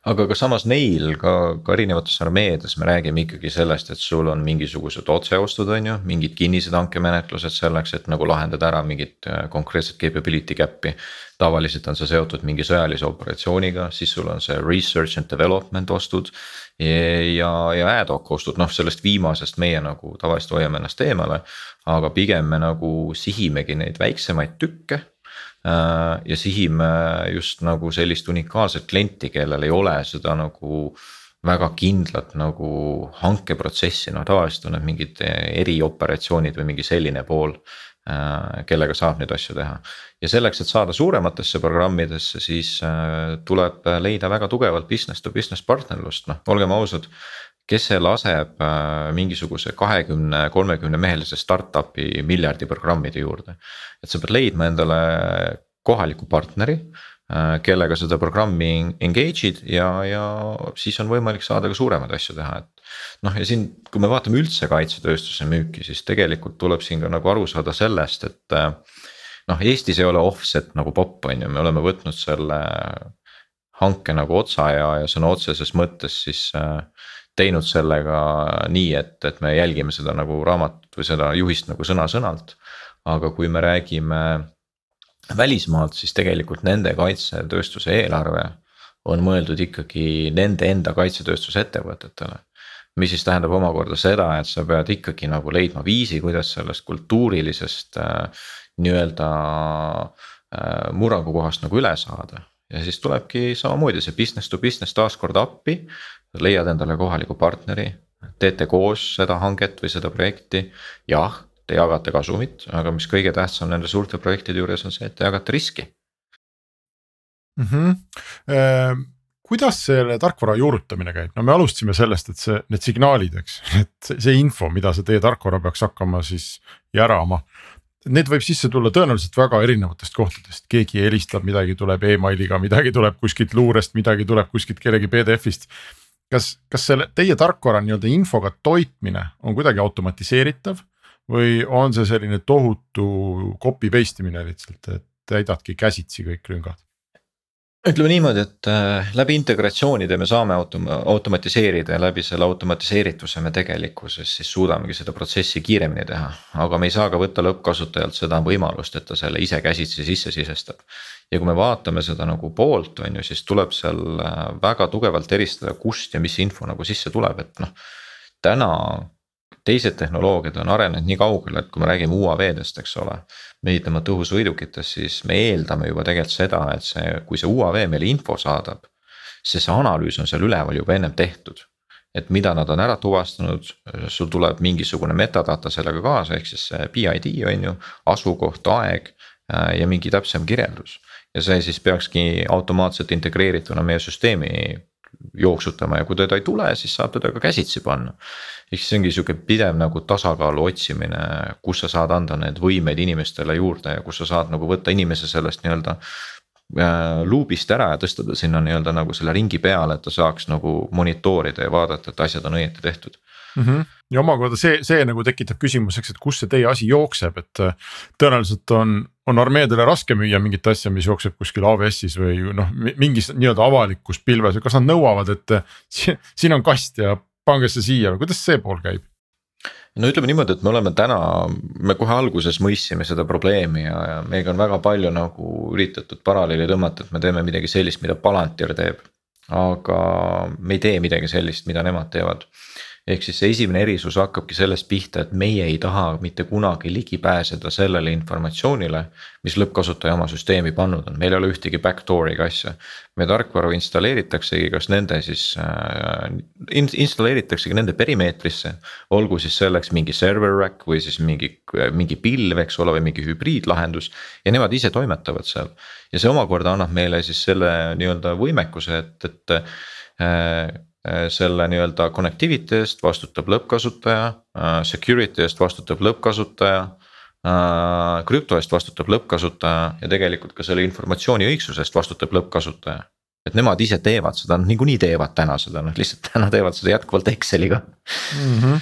aga ka samas neil ka, ka erinevates armeedes me räägime ikkagi sellest, et sul on mingisugused otseostud, on ju, mingid kinnised hankemenetlused selleks, et nagu lahendada ära mingit äh, konkreetset capability gap'i. tavaliselt on see seotud mingi sõjalise operatsiooniga, siis sul on see research and development ostud. ja, ja ad hoc ostud, noh sellest viimasest meie nagu tavaliselt hoiame ennast eemale. aga pigem me nagu sihimegi neid väiksemaid tükke ja sihime just nagu sellist unikaalset klienti, kellel ei ole seda nagu väga kindlat nagu hankeprotsessi, noh tavaliselt on need mingid erioperatsioonid või mingi selline pool. Äh, kellega saab neid asju teha ja selleks, et saada suurematesse programmidesse, siis äh, tuleb leida väga tugevalt business to business partnerlust, noh olgem ausad kes laseb mingisuguse kahekümne, kolmekümne mehelise startup'i miljardi programmide juurde. et sa pead leidma endale kohaliku partneri kellega seda programmi engage'id ja, ja siis on võimalik saada ka suuremaid asju teha, et. noh, ja siin, kui me vaatame üldse kaitsetööstuse müüki, siis tegelikult tuleb siin ka nagu aru saada sellest, et. noh, Eestis ei ole offset nagu popp, on ju, me oleme võtnud selle hanke nagu otsa ja, ja sõna otseses mõttes siis äh, teinud sellega nii, et, et me jälgime seda nagu raamatut või seda juhist nagu sõna-sõnalt. aga kui me räägime välismaalt, siis tegelikult nende kaitsetööstuse eelarve on mõeldud ikkagi nende enda kaitsetööstusettevõtetele. mis siis tähendab omakorda seda, et sa pead ikkagi nagu leidma viisi, kuidas sellest kultuurilisest äh, nii-öelda äh, murrangukohast nagu üle saada ja siis tulebki samamoodi see business to business taaskord appi leiad endale kohaliku partneri, teete koos seda hanget või seda projekti. jah, te jagate kasumit, aga mis kõige tähtsam nende suurte projektide juures on see, et te jagate riski mm. -hmm. kuidas selle tarkvara juurutamine käib, no me alustasime sellest, et see, need signaalid, eks, et see info, mida see teie tarkvara peaks hakkama siis järama Need võib sisse tulla tõenäoliselt väga erinevatest kohtadest, keegi helistab, midagi tuleb emailiga, midagi tuleb kuskilt luurest, midagi tuleb kuskilt kellegi PDF-ist kas, kas selle teie tarkvara nii-öelda infoga toitmine on kuidagi automatiseeritav või on see selline tohutu copy paste imine lihtsalt, et täidadki käsitsi kõik lüngad? ütleme niimoodi, et äh, läbi integratsioonide me saame autom-, automatiseerida ja läbi selle automatiseerituse me tegelikkuses siis suudamegi seda protsessi kiiremini teha. aga me ei saa ka võtta lõppkasutajalt seda võimalust, et ta selle ise käsitsi sisse sisestab. Ja kui me vaatame seda nagu poolt, on ju, siis tuleb seal äh, väga tugevalt eristada, kust ja mis info nagu sisse tuleb, et noh. täna teised tehnoloogiad on arenenud nii kaugele, et kui me räägime UAV-dest, eks ole. mehitamata õhusõidukitest, siis me eeldame juba tegelikult seda, et see, kui see UAV meile info saadab. siis see analüüs on seal üleval juba ennem tehtud. et mida nad on ära tuvastanud, sul tuleb mingisugune metadata sellega kaasa, ehk siis see PID on ju, asukoht, aeg äh, ja mingi täpsem kirjeldus. Ja see siis peakski automaatselt integreerituna meie süsteemi jooksutama ja kui teda ei tule, siis saab teda ka käsitsi panna. ehk siis ongi sihuke pidev nagu tasakaalu otsimine, kus sa saad anda need võimeid inimestele juurde ja kus sa saad nagu võtta inimese sellest nii-öelda äh, luubist ära ja tõsta ta sinna nii-öelda nagu selle ringi peale, et ta saaks nagu monitoorida ja vaadata, et asjad on õieti tehtud mm. -hmm. Ja omakorda see, see nagu tekitab küsimuseks, et kus see teie asi jookseb, et äh, tõenäoliselt on, on armeedele raske müüa mingit asja, mis jookseb kuskil AWS-is või noh, mingis nii-öelda avalikus pilves või kas nad nõuavad, et äh, siin on kast ja pange see siia või kuidas see pool käib? no ütleme niimoodi, et me oleme täna, me kohe alguses mõistsime seda probleemi ja, ja meiega on väga palju nagu üritatud paralleeli tõmmata, et me teeme midagi sellist, mida Palantir teeb. aga me ei tee midagi sellist, mida nemad teevad ehk siis see esimene erisus hakkabki sellest pihta, et meie ei taha mitte kunagi ligi pääseda sellele informatsioonile. mis lõppkasutaja oma süsteemi pannud on, meil ei ole ühtegi backdoor'iga asja. meie tarkvaru installeeritaksegi kas nende siis äh, installeeritaksegi nende perimeetrisse. olgu siis selleks mingi server rack või siis mingi, mingi pilv, eks ole, või mingi hübriidlahendus ja nemad ise toimetavad seal. ja see omakorda annab meile siis selle nii-öelda võimekuse, et, et Äh, selle nii-öelda connectivity eest vastutab lõppkasutaja, äh, security eest vastutab lõppkasutaja. krüpto eest vastutab lõppkasutaja ja tegelikult ka selle informatsiooni õigsuse eest vastutab lõppkasutaja. et nemad ise teevad seda, nad niikuinii teevad täna seda, noh lihtsalt täna teevad seda jätkuvalt Exceliga mm. -hmm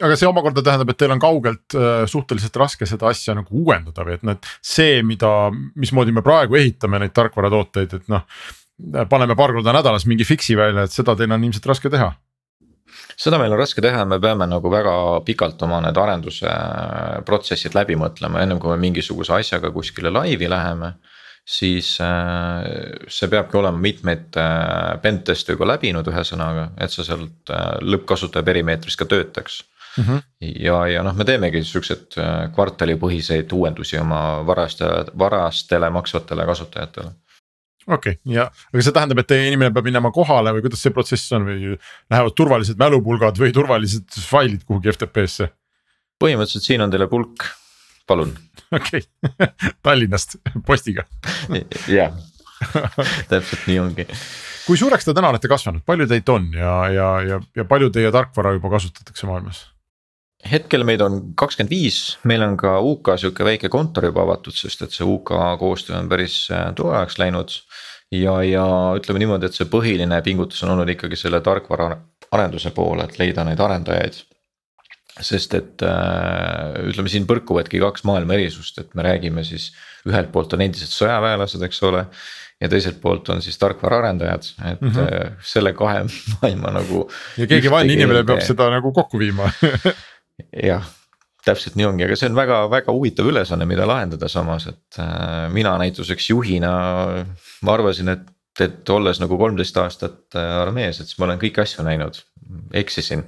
aga see omakorda tähendab, et teil on kaugelt suhteliselt raske seda asja nagu uuendada või et et see, mida, mismoodi me praegu ehitame neid tarkvaratooteid, et noh paneme paar korda nädalas mingi fix'i välja, et seda teil on ilmselt raske teha seda meil on raske teha, me peame nagu väga pikalt oma need arenduse äh, protsessid läbi mõtlema, ennem kui me mingisuguse asjaga kuskile laivi läheme. siis äh, see peabki olema mitmeid pentest'e juba läbinud, ühesõnaga, et sa sealt lõppkasutaja perimeetris ka töötaks Mm -hmm. ja, ja noh, me teemegi siukseid kvartalipõhiseid uuendusi oma varaste, varastele maksvatele kasutajatele okei okay,, ja, aga see tähendab, et teie inimene peab minema kohale või kuidas see protsess on või lähevad turvalised mälupulgad või turvalised failid kuhugi FTP-sse? põhimõtteliselt siin on teile pulk, palun. okei okay. Tallinnast postiga jah, täpselt nii ongi. kui suureks te täna olete kasvanud, palju teid on ja, ja, ja, ja palju teie tarkvara juba kasutatakse maailmas? Hetkel meid on kakskümmend viis, meil on ka UK sihuke väike kontor juba avatud, sest et see UK koostöö on päris äh, tugevaks läinud. ja, ja ütleme niimoodi, et see põhiline pingutus on olnud ikkagi selle tarkvara arenduse poole, et leida neid arendajaid. sest et äh, ütleme, siin põrkuvadki kaks maailma erisust, et me räägime siis ühelt poolt on endised sõjaväelased, eks ole ja teiselt poolt on siis tarkvaraarendajad, et mm -hmm. selle kahe maailma nagu. ja keegi vaene inimene peab seda nagu kokku viima jah, täpselt nii ongi, aga see on väga-väga huvitav ülesanne, mida lahendada samas, et äh, mina näituseks juhina. ma arvasin, et, et olles nagu kolmteist aastat äh, armees, et siis ma olen kõiki asju näinud, eksisin.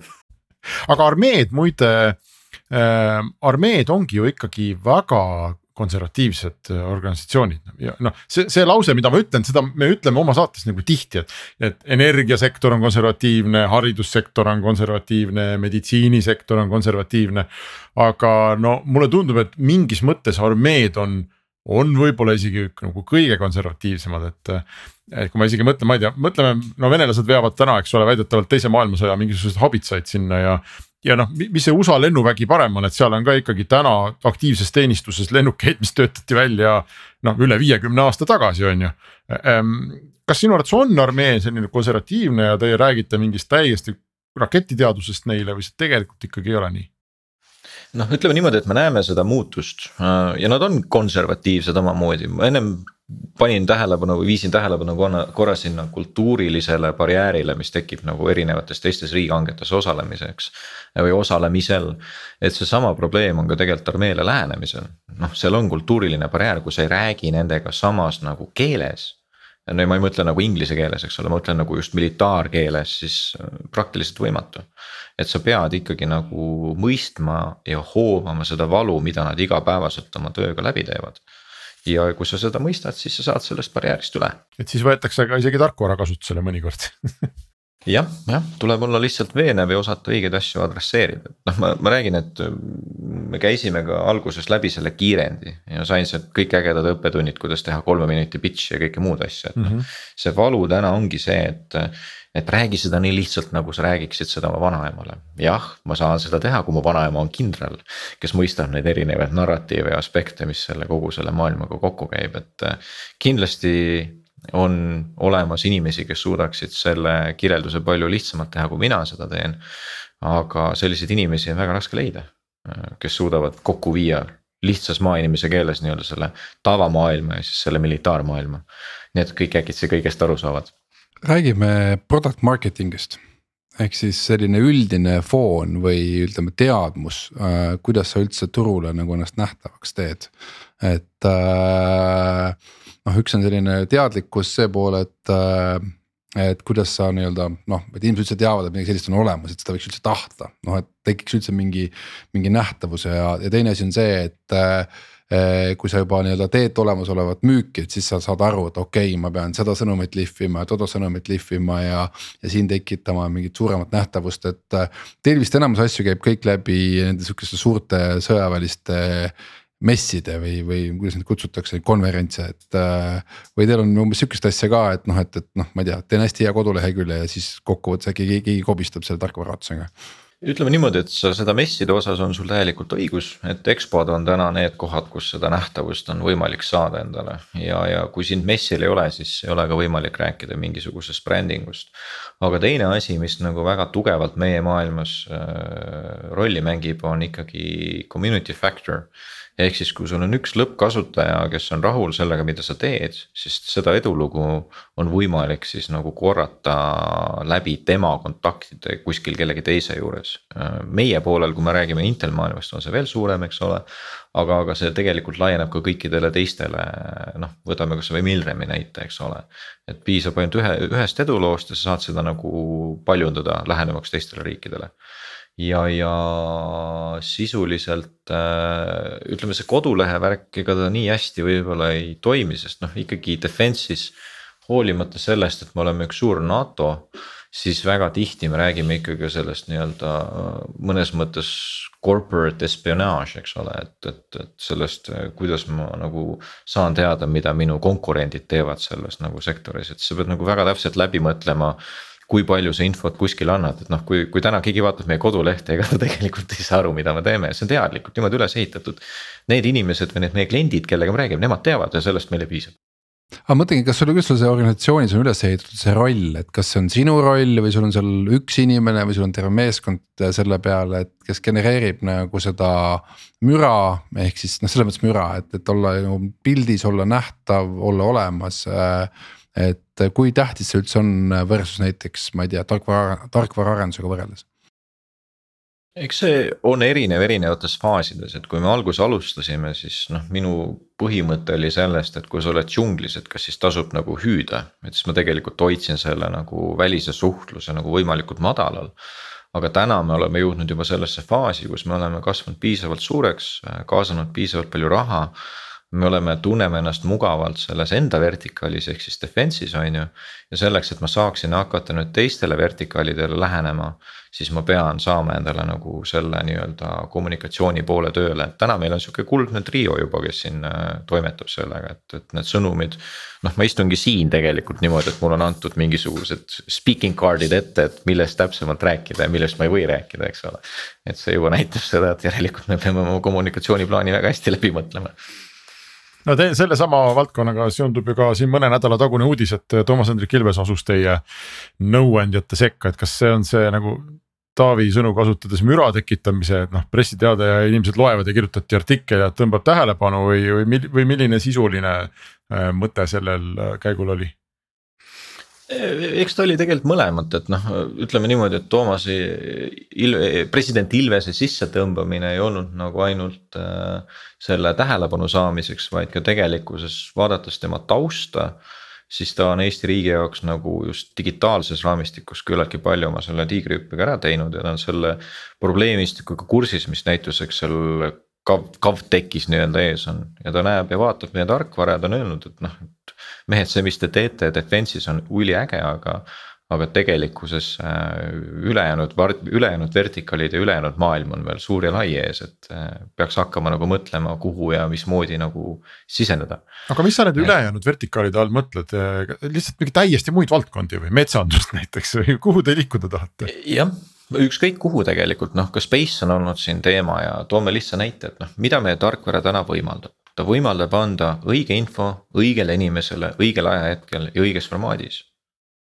aga armeed muide äh,, armeed ongi ju ikkagi väga konservatiivsed äh, organisatsioonid ja noh, see, see lause, mida ma ütlen, seda me ütleme oma saates nagu tihti, et. et energiasektor on konservatiivne, haridussektor on konservatiivne, meditsiinisektor on konservatiivne. aga no mulle tundub, et mingis mõttes armeed on, on võib-olla isegi nagu kõige konservatiivsemad, et. et kui ma isegi mõtlen, ma ei tea, mõtleme, no venelased veavad täna, eks ole, väidetavalt teise maailmasõja mingisuguseid habitsaid sinna ja ja noh, mis see USA lennuvägi parem on, et seal on ka ikkagi täna aktiivses teenistuses lennukeid, mis töötati välja noh, üle viiekümne aasta tagasi, on ju. Ehm, kas sinu arvates on armee selline konservatiivne ja teie räägite mingist täiesti raketiteadusest neile või see tegelikult ikkagi ei ole nii? noh, ütleme niimoodi, et me näeme seda muutust äh, ja nad on konservatiivsed omamoodi, ma ennem panin tähelepanu või viisin tähelepanu korra sinna kultuurilisele barjäärile, mis tekib nagu erinevates teistes riigihangetes osalemiseks. või osalemisel, et seesama probleem on ka tegelikult armeele lähenemisel, noh, seal on kultuuriline barjäär, kui sa ei räägi nendega samas nagu keeles no ma ei mõtle nagu inglise keeles, eks ole, ma mõtlen nagu just militaarkeeles, siis äh, praktiliselt võimatu. et sa pead ikkagi nagu mõistma ja hoomama seda valu, mida nad igapäevaselt oma tööga läbi teevad ja kui sa seda mõistad, siis sa saad sellest barjäärist üle. et siis võetakse ka isegi tarkvara kasutusele mõnikord jah, jah, tuleb olla lihtsalt veenev ja osata õigeid asju adresseerida, noh, ma, ma räägin, et me käisime ka alguses läbi selle kiirendi ja sain sealt kõik ägedad õppetunnid, kuidas teha kolme minuti pitch'i ja kõike muud asja, et mm -hmm. see valu täna ongi see, et et räägi seda nii lihtsalt, nagu sa räägiksid seda oma vanaemale. jah, ma saan seda teha, kui mu vanaema on kindral, kes mõistab neid erinevaid narratiive ja aspekte, mis selle kogu selle maailmaga kokku käib, et äh, kindlasti on olemas inimesi, kes suudaksid selle kirjelduse palju lihtsamalt teha, kui mina seda teen. aga selliseid inimesi on väga raske leida, äh, kes suudavad kokku viia lihtsas maainimese keeles nii-öelda selle tavamaailma ja siis selle militaarmaailma. nii et kõik äkitse kõigest aru saavad räägime product marketing'ist ehk siis selline üldine foon või ütleme, teadmus äh,, kuidas sa üldse turule nagu ennast nähtavaks teed. et äh, noh, üks on selline teadlikkus see pool, et äh, et kuidas sa nii-öelda noh, et inimesed üldse teavad, et midagi sellist on olemas, et seda võiks üldse tahta, noh et tekiks üldse mingi, mingi nähtavuse ja, ja teine asi on see, et kui sa juba nii-öelda teed olemasolevat müüki, et siis sa saad aru, et okei okay,, ma pean seda sõnumit lihvima ja toda sõnumit lihvima ja. ja siin tekitama mingit suuremat nähtavust, et eh, teil vist enamus asju käib kõik läbi nende sihukeste suurte sõjaväeliste messide või, või kuidas neid kutsutakse, konverentse, et. Eh, või teil on umbes sihukest asja ka, et noh, et, et noh, ma ei tea, teen hästi hea kodulehekülje ja siis kokkuvõttes äkki keegi, kobistab selle tarkvaraatusega ütleme niimoodi, et sa seda messide osas on sul täielikult õigus, et EXPO-d on täna need kohad, kus seda nähtavust on võimalik saada endale. ja, ja kui sind messil ei ole, siis ei ole ka võimalik rääkida mingisugusest branding ust. aga teine asi, mis nagu väga tugevalt meie maailmas äh, rolli mängib, on ikkagi community factor ehk siis, kui sul on üks lõppkasutaja, kes on rahul sellega, mida sa teed, siis seda edulugu on võimalik siis nagu korrata läbi tema kontaktide kuskil kellegi teise juures. meie poolel, kui me räägime Intel maailmast, on see veel suurem, eks ole. aga, aga see tegelikult laieneb ka kõikidele teistele, noh, võtame kasvõi Milremi näite, eks ole. et piisab ainult ühe, ühest eduloost ja sa saad seda nagu paljundada lähenemaks teistele riikidele ja, ja sisuliselt äh, ütleme, see kodulehe värk, ega ta nii hästi võib-olla ei toimi, sest noh, ikkagi defense'is. hoolimata sellest, et me oleme üks suur NATO, siis väga tihti me räägime ikkagi sellest nii-öelda mõnes mõttes corporate espionage, eks ole, et, et, et sellest, kuidas ma nagu saan teada, mida minu konkurendid teevad selles nagu sektoris, et sa pead nagu väga täpselt läbi mõtlema kui palju sa infot kuskile annad, et noh, kui, kui täna keegi vaatab meie kodulehte, ega ta tegelikult ei saa aru, mida me teeme, see on teadlikult niimoodi üles ehitatud. Need inimesed või need meie kliendid, kellega me räägime, nemad teavad ja sellest meile piisab aga mõtlengi, kas sul, kuidas sul see organisatsioonis on üles ehitatud see roll, et kas see on sinu roll või sul on seal üks inimene või sul on terve meeskond selle peale, et kes genereerib nagu seda müra. ehk siis noh, selles mõttes müra, et, et olla nagu pildis, olla nähtav, olla olemas äh, et kui tähtis see üldse on versus näiteks, ma ei tea, tarkvara, tarkvaraarendusega võrreldes? eks see on erinev erinevates faasides, et kui me alguses alustasime, siis noh, minu põhimõte oli sellest, et kui sa oled džunglis, et kas siis tasub nagu hüüda, et siis ma tegelikult hoidsin selle nagu välise suhtluse nagu võimalikult madalal. aga täna me oleme jõudnud juba sellesse faasi, kus me oleme kasvanud piisavalt suureks, kaasanud piisavalt palju raha me oleme, tunneme ennast mugavalt selles enda vertikaalis ehk siis defense'is on ju. ja selleks, et ma saaksin hakata nüüd teistele vertikaalidele lähenema, siis ma pean saama endale nagu selle nii-öelda kommunikatsiooni poole tööle, et täna meil on sihuke kuldne trio juba, kes siin äh, toimetab sellega, et, et need sõnumid. noh, ma istungi siin tegelikult niimoodi, et mul on antud mingisugused speaking card'id ette, et millest täpsemalt rääkida ja millest ma ei või rääkida, eks ole. et see juba näitab seda, et järelikult me peame oma kommunikatsiooniplaani väga hästi läbi mõtlema no te sellesama valdkonnaga seondub ju ka siin mõne nädala tagune uudis, et Toomas Hendrik Ilves asus teie nõuandjate sekka, et kas see on see nagu Taavi sõnu kasutades müra tekitamise, et noh, pressiteade ja inimesed loevad ja kirjutati artikkel ja tõmbab tähelepanu või, või, või milline sisuline äh, mõte sellel äh, käigul oli? Eks ta oli tegelikult mõlemat, et noh, ütleme niimoodi, et Toomase Il-, president Ilvese sissetõmbamine ei olnud nagu ainult äh, selle tähelepanu saamiseks, vaid ka tegelikkuses vaadates tema tausta. siis ta on Eesti riigi jaoks nagu just digitaalses raamistikus küllaltki palju oma selle tiigrihüppega ära teinud ja ta on selle probleemistikuga kursis, mis näituseks seal Kav, KavTechis nii-öelda ees on ja ta näeb ja vaatab meie tarkvara ja ta on öelnud, et noh, et mehed, see, mis te teete defense'is on üliäge, aga. aga tegelikkuses äh, ülejäänud, ülejäänud vertikaalid ja ülejäänud maailm on veel suur ja lai ees, et äh, peaks hakkama nagu mõtlema, kuhu ja mismoodi nagu siseneda. aga mis sa need ülejäänud vertikaalide all mõtled, lihtsalt mingi täiesti muid valdkondi või metsandust näiteks või kuhu te liikuda tahate? jah ükskõik kuhu tegelikult noh, ka space on olnud siin teema ja toome lihtsa näite, et noh, mida meie tarkvara täna võimaldab ta võimaldab anda õige info õigele inimesele õigel ajahetkel ja õiges formaadis.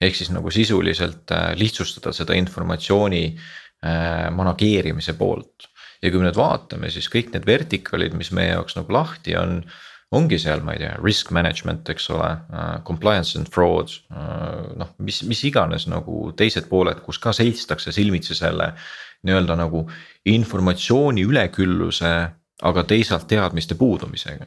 ehk siis nagu sisuliselt äh, lihtsustada seda informatsiooni äh, manageerimise poolt. ja kui me nüüd vaatame, siis kõik need vertikaalid, mis meie jaoks nagu lahti on ongi seal, ma ei tea, risk management, eks ole uh,, compliance and fraud noh, mis, mis iganes nagu teised pooled, kus ka seistakse silmitsi selle. nii-öelda nagu informatsiooni ülekülluse aga teisalt teadmiste puudumisega.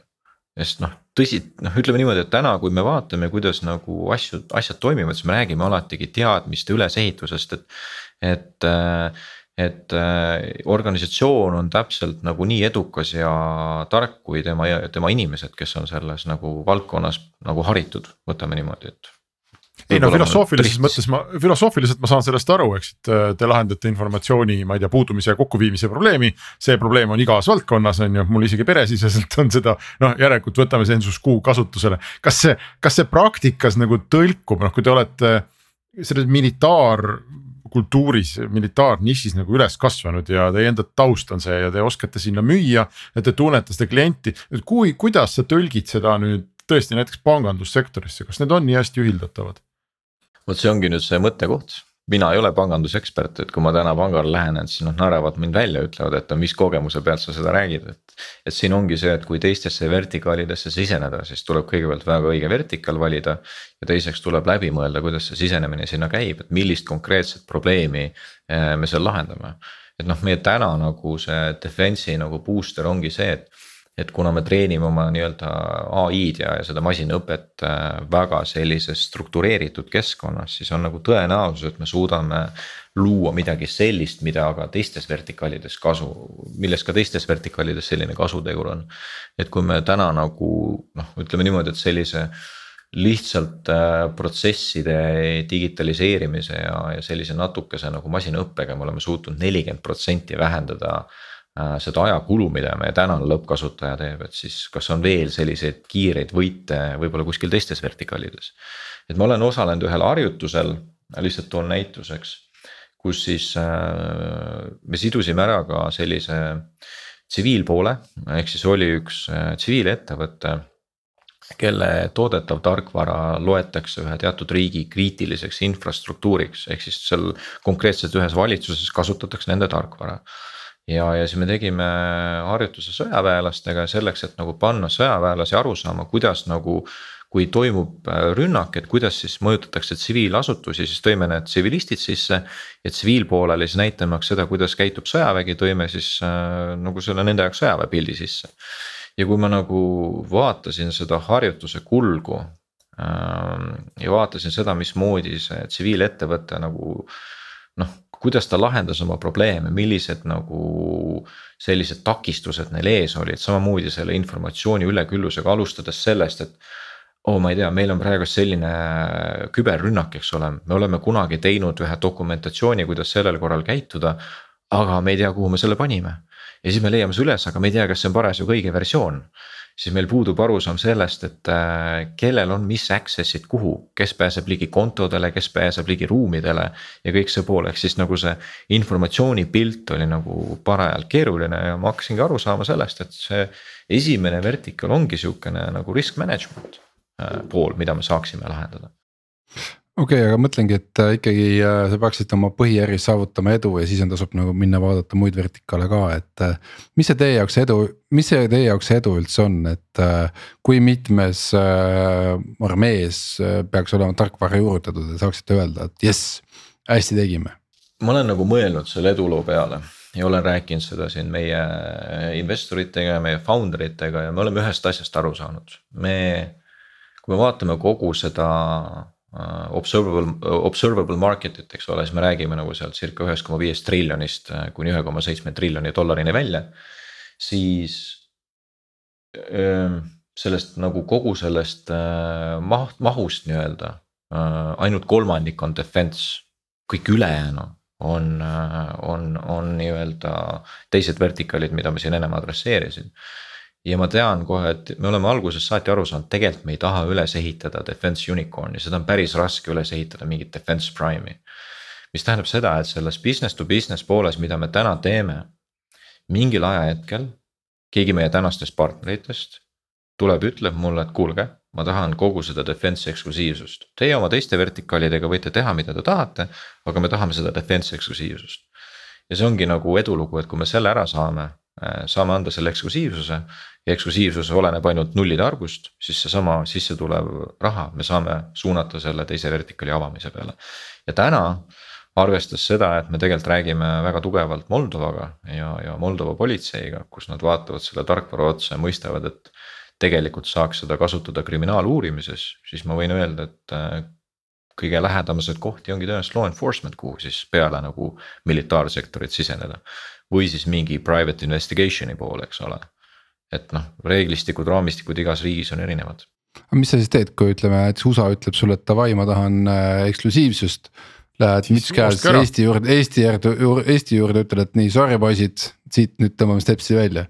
sest noh, tõsi, noh, ütleme niimoodi, et täna, kui me vaatame, kuidas nagu asju, asjad toimivad, siis me räägime alatigi teadmiste ülesehitusest, et, et et organisatsioon on täpselt nagu nii edukas ja tark, kui tema, tema inimesed, kes on selles nagu valdkonnas nagu haritud, võtame niimoodi, et ei no filosoofilises mõttes ma, filosoofiliselt ma saan sellest aru, eks, et äh, te lahendate informatsiooni, ma ei tea, puudumise ja kokkuviimise probleemi. see probleem on igas valdkonnas, on ju, mul isegi peresiseselt on seda, noh järelikult võtame Sensus Q kasutusele. kas see, kas see praktikas nagu tõlkub, noh kui te olete selles militaar kultuuris, militaarnišis nagu üles kasvanud ja teie enda taust on see ja te oskate sinna müüa. ja te tunnete seda klienti, et kui, kuidas sa tõlgid seda nüüd tõesti näiteks pangandussektorisse, kas need on nii hästi ühildatavad? vot see ongi nüüd see mõttekoht, mina ei ole pangandusekspert, et kui ma täna pangale lähen, et siis nad naeravad mind välja, ütlevad, et mis kogemuse pealt sa seda räägid, et. et siin ongi see, et kui teistesse vertikaalidesse siseneda, siis tuleb kõigepealt väga õige vertikaal valida. ja teiseks tuleb läbi mõelda, kuidas see sisenemine sinna käib, et millist konkreetset probleemi eh, me seal lahendame. et noh, meie täna nagu see defense'i nagu booster ongi see, et et kuna me treenime oma nii-öelda ai-d ja, ja seda masinõpet äh, väga sellises struktureeritud keskkonnas, siis on nagu tõenäosus, et me suudame luua midagi sellist, mida ka teistes vertikaalides kasu, milles ka teistes vertikaalides selline kasutegur on. et kui me täna nagu noh, ütleme niimoodi, et sellise lihtsalt äh, protsesside digitaliseerimise ja, ja sellise natukese nagu masinaõppega me oleme suutnud nelikümmend protsenti vähendada Äh, seda ajakulu, mida meie tänane lõppkasutaja teeb, et siis kas on veel selliseid kiireid võite võib-olla kuskil teistes vertikaalides. et ma olen osalenud ühel harjutusel, lihtsalt toon näituseks, kus siis äh, me sidusime ära ka sellise tsiviilpoole, ehk siis oli üks äh, tsiviilettevõte kelle toodetav tarkvara loetakse ühe teatud riigi kriitiliseks infrastruktuuriks, ehk siis seal konkreetselt ühes valitsuses kasutatakse nende tarkvara ja, ja siis me tegime harjutuse sõjaväelastega selleks, et nagu panna sõjaväelasi aru saama, kuidas nagu. kui toimub äh, rünnak, et kuidas siis mõjutatakse tsiviilasutusi, siis tõime need tsivilistid sisse. ja tsiviilpoolele siis näitamaks seda, kuidas käitub sõjavägi, tõime siis äh, nagu selle nende jaoks sõjaväepildi sisse. ja kui ma nagu vaatasin seda harjutuse kulgu äh, ja vaatasin seda, mismoodi see tsiviilettevõte nagu noh, kuidas ta lahendas oma probleeme, millised nagu sellised takistused neil ees olid, samamoodi selle informatsiooni üleküllusega, alustades sellest, et. oh, ma ei tea, meil on praegu selline küberrünnak, eks ole, me oleme kunagi teinud ühe dokumentatsiooni, kuidas sellel korral käituda. aga me ei tea, kuhu me selle panime ja siis me leiame see üles, aga me ei tea, kas see on parasjagu õige versioon siis meil puudub arusaam sellest, et äh, kellel on mis access'id kuhu, kes pääseb ligi kontodele, kes pääseb ligi ruumidele. ja kõik see pool, ehk siis nagu see informatsiooni pilt oli nagu parajalt keeruline ja ma hakkasingi aru saama sellest, et see. esimene vertikal ongi sihukene nagu risk management äh, pool, mida me saaksime lahendada okei okay,, aga mõtlengi, et äh, ikkagi äh, sa peaksid oma põhiäris saavutama edu ja siis on tasub nagu minna vaadata muid vertikaale ka, et. Äh, mis see teie jaoks edu, mis see teie jaoks edu üldse on, et kui mitmes armees peaks olema tarkvara juurutatud ja saaksite öelda, et jess, hästi tegime? ma olen nagu mõelnud selle eduloo peale ja olen rääkinud seda siin meie investoritega ja meie founder itega ja me oleme ühest asjast aru saanud, me. kui me vaatame kogu seda observable, observable market'it, eks ole, siis me räägime nagu sealt circa ühest koma viiest triljonist uh, kuni ühe koma seitsme triljoni dollarini välja. siis um, sellest nagu kogu sellest maht, mahust nii-öelda ainult kolmandik on defense, kõik ülejäänu on, on, on nii-öelda teised vertikaalid, mida ma siin ennem adresseerisin ja ma tean kohe, et me oleme algusest saati aru saanud, tegelikult me ei taha üles ehitada defense unicorn'i, seda on päris raske üles ehitada mingit defense prime'i. mis tähendab seda, et selles business to business pooles, mida me täna teeme. mingil ajahetkel keegi meie tänastest partneritest tuleb, ütleb mulle, et kuulge, ma tahan kogu seda defense eksklusiivsust. Teie oma teiste vertikaalidega võite teha, mida te tahate, aga me tahame seda defense eksklusiivsust. ja see ongi nagu edulugu, et kui me selle ära saame, Äh, saame anda selle eksklusiivsuse ja eksklusiivsus oleneb ainult nullide arvust, siis seesama sisse tulev raha, me saame suunata selle teise vertikaali avamise peale. ja täna arvestades seda, et me tegelikult räägime väga tugevalt Moldovaga ja, ja Moldova politseiga, kus nad vaatavad selle tarkvara otsa ja mõistavad, et. tegelikult saaks seda kasutada kriminaaluurimises, siis ma võin öelda, et äh, kõige lähedamaseid kohti ongi tõenäoliselt law enforcement, kuhu siis peale nagu militaarsektorit siseneda või siis mingi private investigation'i poole, eks ole. Et noh, reeglistikud, raamistikud igas riigis on erinevad. aga mis sa siis teed, kui ütleme, et USA ütleb sulle, et davai, ma tahan äh, eksklusiivsust. Lähed müts käes Eesti juurde, Eesti juurde, Eesti juurde ütled, et nii, sorry poisid, siit nüüd tõmbame stepsi välja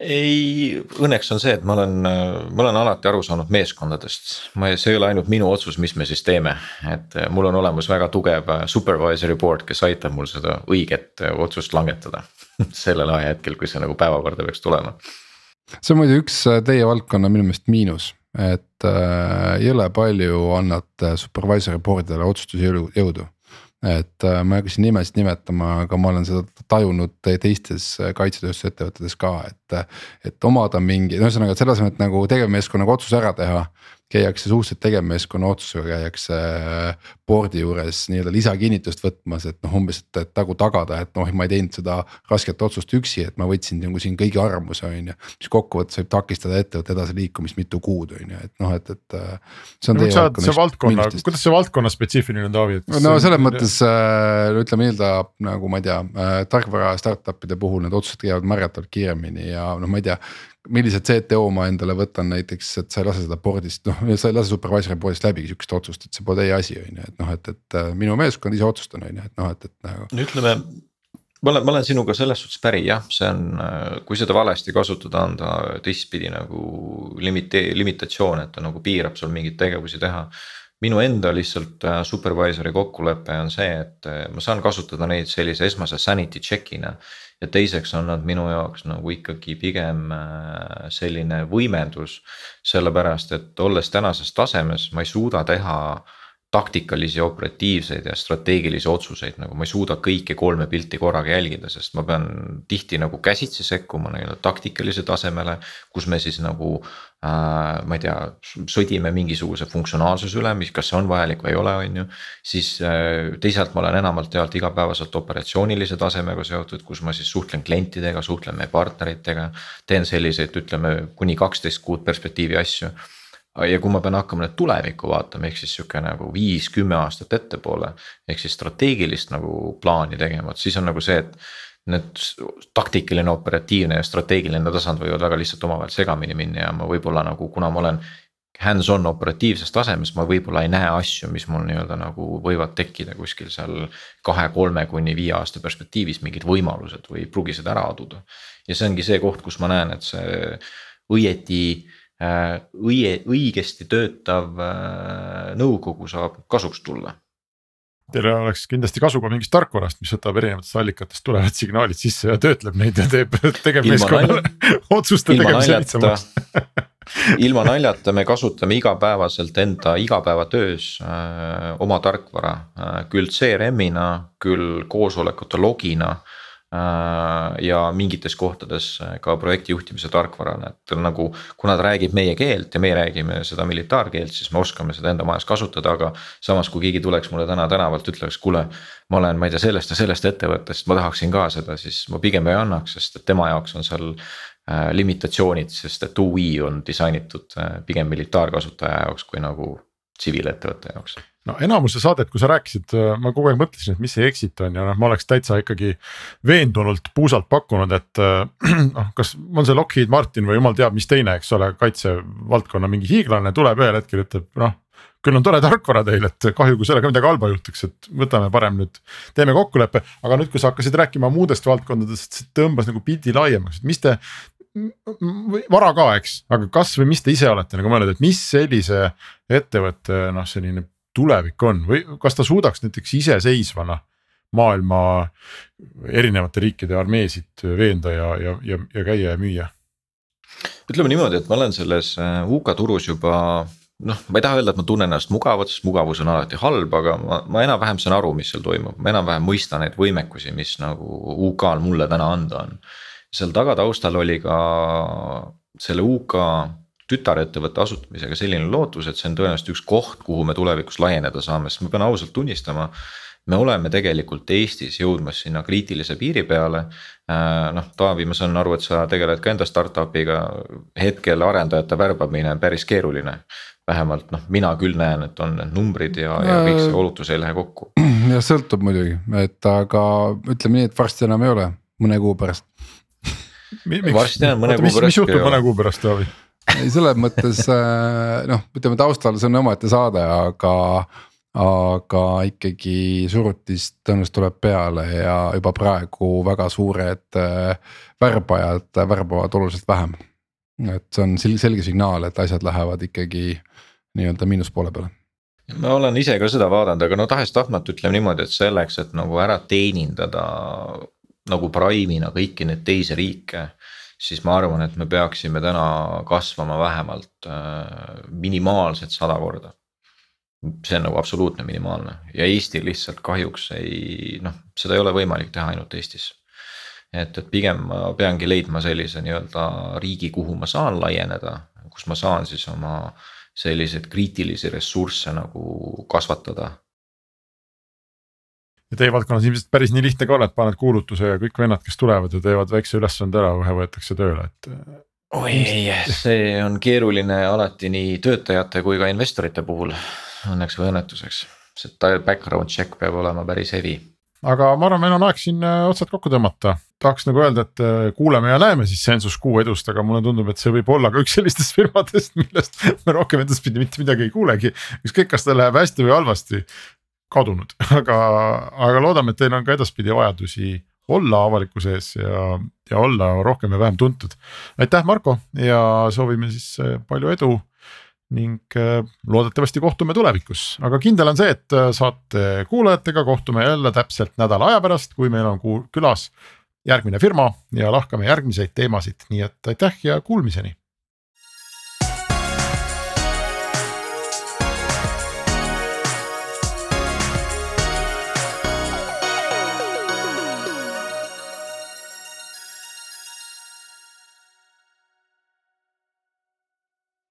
ei, õnneks on see, et ma olen, ma olen alati aru saanud meeskondadest, ma, see ei ole ainult minu otsus, mis me siis teeme, et mul on olemas väga tugev supervisory board, kes aitab mul seda õiget otsust langetada sellel ajahetkel, kui see nagu päevakorda peaks tulema. see on muidu üks teie valdkonna minu meelest miinus, et jõle palju annate supervisor'i board'ile otsustusjõudu et äh, ma ei hakka siin nimesid nimetama, aga ma olen seda tajunud teistes kaitsetööstusettevõtetes ka, et. et omada mingi, no ühesõnaga, et selle asemel, et nagu tegevmeeskonnaga otsus ära teha käiakse suhteliselt tegevmeeskonna otsusega, käiakse äh, board'i juures nii-öelda lisakinnitust võtmas, et noh, umbes, et, nagu tagada, et noh, ma ei teinud seda rasket otsust üksi, et ma võtsin nagu siin kõigi arvamuse, on ju. mis kokkuvõttes võib takistada ettevõtte edasiliikumist mitu kuud, on ju, et noh, et, et. Äh, see on no, teie valdkonna. valdkonna, kuidas see valdkonna spetsiifiline Taavi? no selles mõttes äh, ütleme nii-öelda nagu ma ei tea äh,, tarkvara startup'ide puhul need otsused käivad märgatavalt kiiremini ja noh, ma ei tea millise CTO ma endale võtan näiteks, et sa ei lase seda board'ist, noh sa ei lase supervisor'i board'ist läbi sihukest otsust, et see pole teie asi, on ju, et noh, et, et äh, minu meeskond ise otsustan, on ju, et noh, et, et nagu. no ütleme, ma olen, ma olen sinuga selles suhtes päri jah, see on, äh, kui seda valesti kasutada, on ta teistpidi nagu limite-, limitatsioon, et ta nagu piirab sul mingeid tegevusi teha minu enda lihtsalt äh, supervisor'i kokkulepe on see, et ma saan kasutada neid sellise esmase sanity check'ina ja teiseks on nad minu jaoks nagu ikkagi pigem äh, selline võimendus. sellepärast, et olles tänases tasemes, ma ei suuda teha taktikalisi, operatiivseid ja strateegilisi otsuseid, nagu ma ei suuda kõike kolme pilti korraga jälgida, sest ma pean tihti nagu käsitsi sekkuma nii-öelda taktikalisele tasemele. kus me siis nagu äh, ma ei tea, sõdime mingisuguse funktsionaalsuse üle, mis, kas see on vajalik või ei ole, on ju. siis äh, teisalt ma olen enamalt jaolt igapäevaselt operatsioonilise tasemega seotud, kus ma siis suhtlen klientidega, suhtlen meie partneritega. teen selliseid, ütleme kuni kaksteist kuud perspektiivi asju ja kui ma pean hakkama nüüd tulevikku vaatama, ehk siis sihuke nagu viis-kümme aastat ettepoole. ehk siis strateegilist nagu plaani tegema, et siis on nagu see, et need taktikaline, operatiivne ja strateegiline tasand võivad väga lihtsalt omavahel segamini minna ja ma võib-olla nagu, kuna ma olen. Hands-on operatiivses tasemes ma võib-olla ei näe asju, mis mul nii-öelda nagu võivad tekkida kuskil seal kahe-kolme kuni viie aasta perspektiivis mingid võimalused või ei pruugi seda ära aduda. ja see ongi see koht, kus ma näen, et see õieti õie, õigesti töötav äh, nõukogu saab kasuks tulla. Teil oleks kindlasti kasu ka mingist tarkvarast, mis võtab erinevatest allikatest tulevad signaalid sisse ja töötleb neid ja teeb tegevmeeskonnale otsuste tegemise lihtsamaks ilma naljata me kasutame igapäevaselt enda igapäevatöös äh, oma tarkvara äh, küll CRM-ina, küll koosolekute logina äh, Äh, ja mingites kohtades ka projekti juhtimise tarkvarana, et nagu. kuna ta räägib meie keelt ja meie räägime seda militaarkeelt, siis me oskame seda enda majas kasutada, aga. samas, kui keegi tuleks mulle täna tänavalt, ütleks, kuule. ma olen, ma ei tea, sellest ja sellest ettevõttest, ma tahaksin ka seda, siis ma pigem ei annaks, sest et tema jaoks on seal äh, limitatsioonid, sest et UI on disainitud äh, pigem militaarkasutaja jaoks kui nagu tsiviilettevõtte jaoks no enamuse saadet, kui sa rääkisid, äh, ma kogu aeg mõtlesin, et mis see exit on ja noh, ma oleks täitsa ikkagi veendunult puusalt pakkunud, et äh, noh, kas on see Lockheed Martin või jumal teab, mis teine, eks ole, kaitsevaldkonna mingi hiiglane tuleb ühel hetkel, ütleb noh küll on tore tarkvara teil, et kahju, kui sellega midagi halba juhtuks, et võtame parem nüüd, teeme kokkuleppe. aga nüüd, kui sa hakkasid rääkima muudest valdkondadest, tõmbas nagu pildi laiemaks, et mis te. vara ka, eks, aga kas või mis te ise olete nagu mõelnud, et mis sellise ettevõtte noh, selline tulevik on või kas ta suudaks näiteks iseseisvana maailma erinevate riikide armeesid veenda ja, ja, ja, ja käia ja müüa? ütleme niimoodi, et ma olen selles äh, UK turus juba noh, ma ei taha öelda, et ma tunnen ennast mugavalt, sest mugavus on alati halb, aga ma, ma enam-vähem saan aru, mis seal toimub, ma enam-vähem mõistan neid võimekusi, mis nagu UK-l mulle täna anda on. seal tagataustal oli ka selle UK tütarettevõtte asutamisega selline lootus, et see on tõenäoliselt üks koht, kuhu me tulevikus laieneda saame, sest ma pean ausalt tunnistama. me oleme tegelikult Eestis jõudmas sinna kriitilise piiri peale. Äh, noh, Taavi, ma saan aru, et sa tegeled ka enda startup'iga, hetkel arendajate värbamine on päris keeruline vähemalt noh, mina küll näen, et on need numbrid ja, ja kõik see olutus ei lähe kokku. jah, sõltub muidugi, et aga ütleme nii, et varsti enam ei ole, mõne kuu pärast. varsti enam mõne kuu pärast. mis juhtub mõne kuu pärast, Taavi? Ei, selles mõttes äh, noh, ütleme taustal see on omaette saade, aga aga ikkagi surutist tõenäoliselt tuleb peale ja juba praegu väga suured äh, värbajad värbavad oluliselt vähem. et see on selge signaal, et asjad lähevad ikkagi nii-öelda miinuspoole peale ma olen ise ka seda vaadanud, aga no tahes-tahtmata ütleme niimoodi, et selleks, et nagu ära teenindada nagu Prime'ina kõiki neid teisi riike siis ma arvan, et me peaksime täna kasvama vähemalt äh, minimaalselt sada korda. see on nagu absoluutne minimaalne ja Eestil lihtsalt kahjuks ei noh, seda ei ole võimalik teha ainult Eestis. et, et pigem ma peangi leidma sellise nii-öelda riigi, kuhu ma saan laieneda, kus ma saan siis oma selliseid kriitilisi ressursse nagu kasvatada ja teie valdkonnas ilmselt päris nii lihtne ka ole, et paned kuulutuse ja kõik vennad, kes tulevad ja teevad väikse ülesande ära, kohe võetakse tööle, et. oi ei, see on keeruline alati nii töötajate kui ka investorite puhul, õnneks või õnnetuseks, see background check peab olema päris heavy aga ma arvan, meil on aeg siin äh, otsad kokku tõmmata, tahaks nagu öelda, et äh, kuuleme ja näeme siis Sensus kuu edust, aga mulle tundub, et see võib olla ka üks sellistest firmadest, millest me rohkem edaspidi mitte midagi ei kuulegi. ükskõik, kas ta läheb hästi või halvasti, kadunud, aga, aga loodame, et teil on ka edaspidi vajadusi olla avalikkuse ees ja, ja olla rohkem ja vähem tuntud. aitäh, Marko! Ja soovime siis äh, palju edu ning äh, loodetavasti kohtume tulevikus, aga kindel on see, et äh, saate kuulajatega kohtume jälle täpselt nädala aja pärast, kui meil on külas järgmine firma ja lahkame järgmiseid teemasid, nii et aitäh ja kuulmiseni